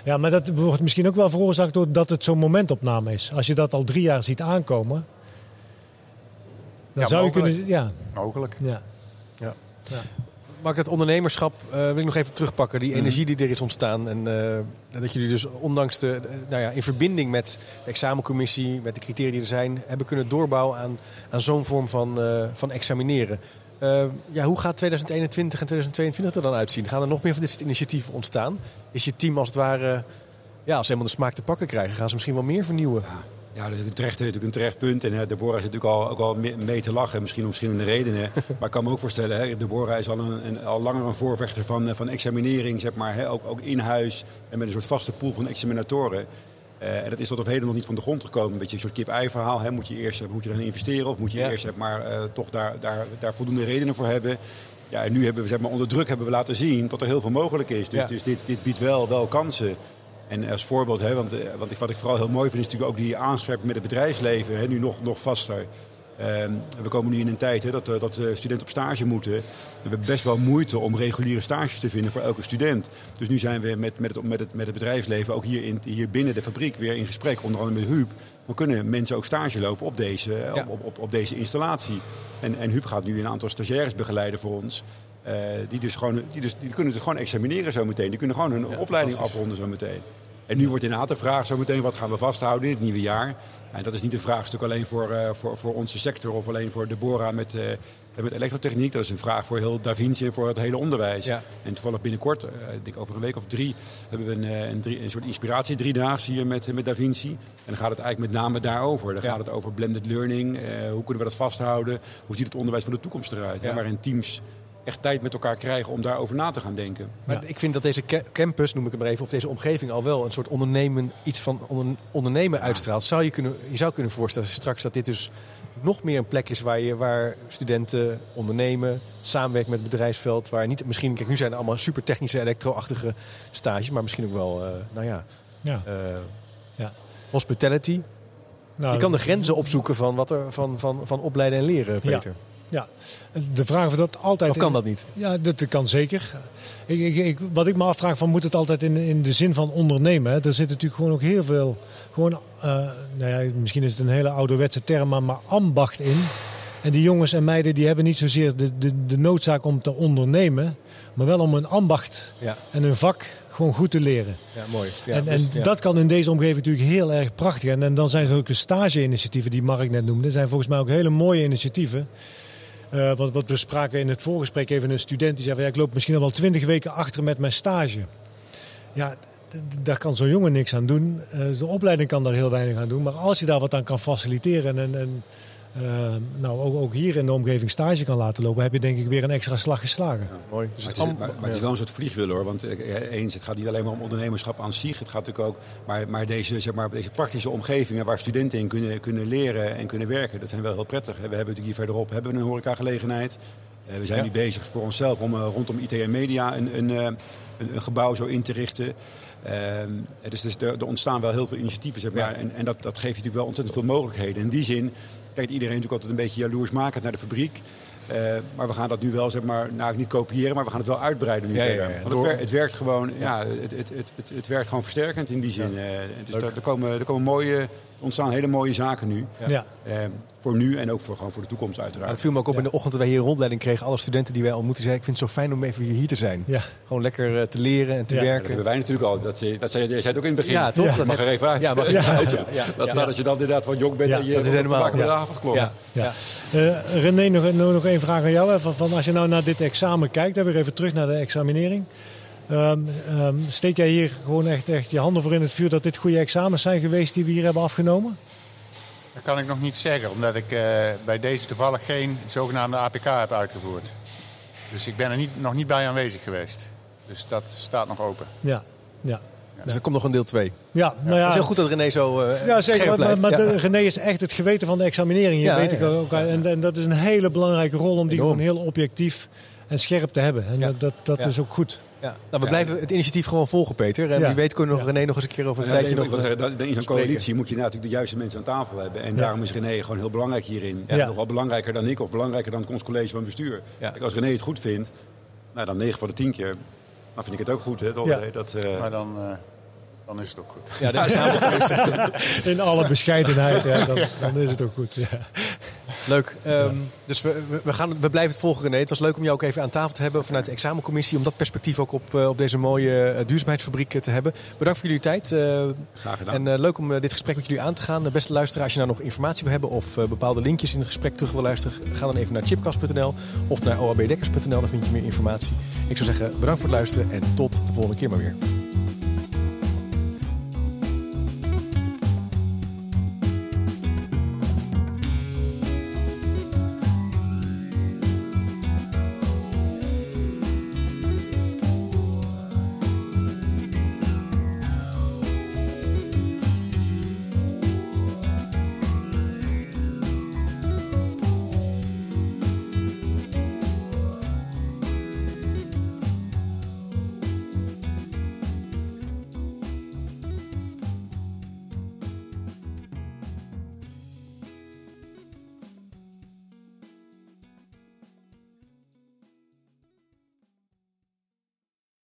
Ja, maar dat wordt misschien ook wel veroorzaakt doordat het zo'n momentopname is. Als je dat al drie jaar ziet aankomen, dan ja, zou mogelijk. je kunnen... Ja. Mogelijk. Ja. ja. Mag ik het ondernemerschap uh, wil ik nog even terugpakken. Die mhm. energie die er is ontstaan. En uh, dat jullie dus ondanks de, nou ja, in verbinding met de examencommissie, met de criteria die er zijn, hebben kunnen doorbouwen aan, aan zo'n vorm van, van examineren. ja, hoe gaat 2021 en 2022 er dan uitzien? Gaan er nog meer van dit soort initiatieven ontstaan? Is je team als het ware, ja, als ze helemaal de smaak te pakken krijgen, gaan ze misschien wel meer vernieuwen? Ja. Ja, dat is een terecht, natuurlijk een terecht punt. En uh, Deborah zit natuurlijk al, ook al mee te lachen, misschien om verschillende redenen. maar ik kan me ook voorstellen, hè, Deborah is al, een, een, al langer een voorvechter van, eh, van examinering, zeg maar. Hè, ook, ook in huis en met een soort vaste pool van examinatoren. Uh, en dat is tot op heden nog niet van de grond gekomen. Een beetje een soort kip-ei verhaal. Hè. Moet je eerst moet je erin investeren of moet je eerst zeg maar, uh, toch daar, daar, daar voldoende redenen voor hebben? Ja, en nu hebben we zeg maar, onder druk hebben we laten zien dat er heel veel mogelijk is. Dus, ja. dus dit, dit biedt wel, wel kansen. En als voorbeeld, hè, want, eh, want wat ik vooral heel mooi vind, is natuurlijk ook die aanscherping met het bedrijfsleven, hè, nu nog, nog vaster. Um, we komen nu in een tijd hè, dat, dat studenten op stage moeten. We hebben best wel moeite om reguliere stages te vinden voor elke student. Dus nu zijn we met, met, het, met, het, met het bedrijfsleven ook hier, in, hier binnen de fabriek weer in gesprek, onder andere met Huub. We kunnen mensen ook stage lopen op deze, op, op, op, deze installatie. En, en Huub gaat nu een aantal stagiaires begeleiden voor ons. Uh, die, dus gewoon, die, dus, die kunnen het gewoon examineren zo meteen. Die kunnen gewoon hun ja, opleiding afronden zo meteen. En nu wordt inderdaad de vraag zo meteen, wat gaan we vasthouden in het nieuwe jaar? En dat is niet een vraagstuk alleen voor, uh, voor, voor onze sector of alleen voor Deborah met, uh, met elektrotechniek. Dat is een vraag voor heel Da Vinci en voor het hele onderwijs. Ja. En toevallig binnenkort, uh, ik denk over een week of drie, hebben we een, een, drie, een soort inspiratie, drie dagen hier met, met Da Vinci. En dan gaat het eigenlijk met name daarover. Dan ja. gaat het over blended learning. hoe kunnen we dat vasthouden? Hoe ziet het onderwijs van de toekomst eruit? Ja. Waarin teams echt tijd met elkaar krijgen om daarover na te gaan denken. Maar ik vind dat deze campus, noem ik hem maar even, of deze omgeving al wel een soort ondernemen, iets van ondernemen uitstraalt. Zou je, kunnen, je zou kunnen voorstellen straks dat dit dus nog meer een plek is waar, je, waar studenten ondernemen, samenwerken met het bedrijfsveld. Waar niet, misschien, kijk, nu zijn er allemaal super technische, elektro-achtige stages, maar misschien ook wel, uh, nou ja, ja. Uh, ja. hospitality. Nou, je kan de grenzen opzoeken van, wat er, van, van, van opleiden en leren, Peter. Ja. Ja, de vraag of dat altijd... Of kan dat niet? Ja, dat kan zeker. Ik, ik, ik, wat ik me afvraag, van, moet het altijd in, in de zin van ondernemen? Hè? Er zit natuurlijk gewoon ook heel veel... Gewoon, uh, nou ja, misschien is het een hele ouderwetse term, maar, maar ambacht in. En die jongens en meiden die hebben niet zozeer de, de, de noodzaak om te ondernemen... maar wel om een ambacht ja. en een vak gewoon goed te leren. Ja, mooi. Ja, en en dus, dat kan in deze omgeving natuurlijk heel erg prachtig. En, en dan zijn er ook de stage-initiatieven die Mark net noemde. zijn volgens mij ook hele mooie initiatieven... Uh, wat, wat, we spraken in het voorgesprek even een student die zei: ja, Ik loop misschien al wel twintig weken achter met mijn stage. Ja, daar kan zo'n jongen niks aan doen. Uh, de opleiding kan daar heel weinig aan doen. Maar als je daar wat aan kan faciliteren en, en nou, ook, ook, hier in de omgeving stage kan laten lopen, heb je denk ik weer een extra slag geslagen. mooi. Dus het, maar, het is wel een soort vliegwiel hoor. Want eens, het gaat niet alleen maar om ondernemerschap aan zich. Het gaat natuurlijk ook. Maar, maar, deze, zeg maar deze praktische omgevingen waar studenten in kunnen, kunnen leren en kunnen werken, dat zijn wel heel prettig. We hebben natuurlijk hier verderop hebben we een horecagelegenheid. Uh, we zijn nu bezig voor onszelf om uh, rondom IT en media een, een, een, een gebouw zo in te richten. Ehm, dus, dus er, er, ontstaan wel heel veel initiatieven, zeg maar. En, en dat, dat geeft natuurlijk wel ontzettend veel mogelijkheden. In die zin kijkt iedereen natuurlijk altijd een beetje jaloersmakend naar de fabriek. Uh, maar we gaan dat nu wel, zeg maar, nou niet kopiëren, maar we gaan het wel uitbreiden nu ja, verder. Ja, Want het, het, werkt gewoon, ja, het, het, het, het, werkt gewoon versterkend in die zin. Uh, dus er, er, komen, er komen mooie, ontstaan hele mooie zaken nu. Ja. Uh, voor nu en ook voor, gewoon voor de toekomst uiteraard. het viel me ook op in de ochtend dat wij hier een rondleiding kregen. Alle studenten die wij ontmoeten zeiden, ik vind het zo fijn om even hier te zijn. Ja. Gewoon lekker eh, te leren en te werken. Dat hebben wij natuurlijk al. Dat, dat zei, jij zei het ook in het begin. Ja, toch? Dat mag er even uit. Ja, mag ja. uit. Ja. Dat staat als je dan inderdaad wat jong bent en je dat is helemaal de avondklok. Ja. Ja. Uh, René, nog, nog één vraag aan jou. Van, van, als je nou naar dit examen kijkt, dan weer even terug naar de examinering. Um, um, steek jij hier gewoon echt, echt je handen voor in het vuur dat dit goede examens zijn geweest die we hier hebben afgenomen? Dat kan ik nog niet zeggen, omdat ik uh, bij deze toevallig geen zogenaamde APK heb uitgevoerd. Dus ik ben er niet, nog niet bij aanwezig geweest. Dus dat staat nog open. Ja, ja. Dus er komt nog een deel 2. Ja, nou ja. Het is heel goed dat René zo uh, Ja, zeker. Maar, maar de, René is echt het geweten van de examinering. Je weet ik ook. En, en, dat is een hele belangrijke rol om die gewoon heel objectief en scherp te hebben. En dat, dat is ook goed. Ja. Nou, we blijven het initiatief gewoon volgen, Peter. En wie weet kunnen we nog René nog eens een keer over een tijdje nog... in zo'n coalitie moet je natuurlijk de juiste mensen aan tafel hebben. En daarom is René gewoon heel belangrijk hierin. Nog wel belangrijker dan ik of belangrijker dan ons college van bestuur. Kijk, als René het goed vindt, nou, dan 9 van de 10 keer, dan vind ik het ook goed. Hè, dat, uh... Maar dan... Uh dan is het ook goed. Ja, In alle bescheidenheid, ja, dan, dan, is het ook goed. Ja. Leuk. Um, dus we, we, gaan, we blijven het volgen, René. Het was leuk om jou ook even aan tafel te hebben vanuit de examencommissie. Om dat perspectief ook op, uh, op deze mooie uh, duurzaamheidsfabriek uh, te hebben. Bedankt voor jullie tijd. Graag gedaan. En leuk om dit gesprek met jullie aan te gaan. beste luisteraar, als je nou nog informatie wil hebben of bepaalde linkjes in het gesprek terug wil luisteren, ga dan even naar chipcast.nl of naar oabdekkers.nl. Dan vind je meer informatie. Ik zou zeggen, bedankt voor het luisteren en tot de volgende keer maar weer.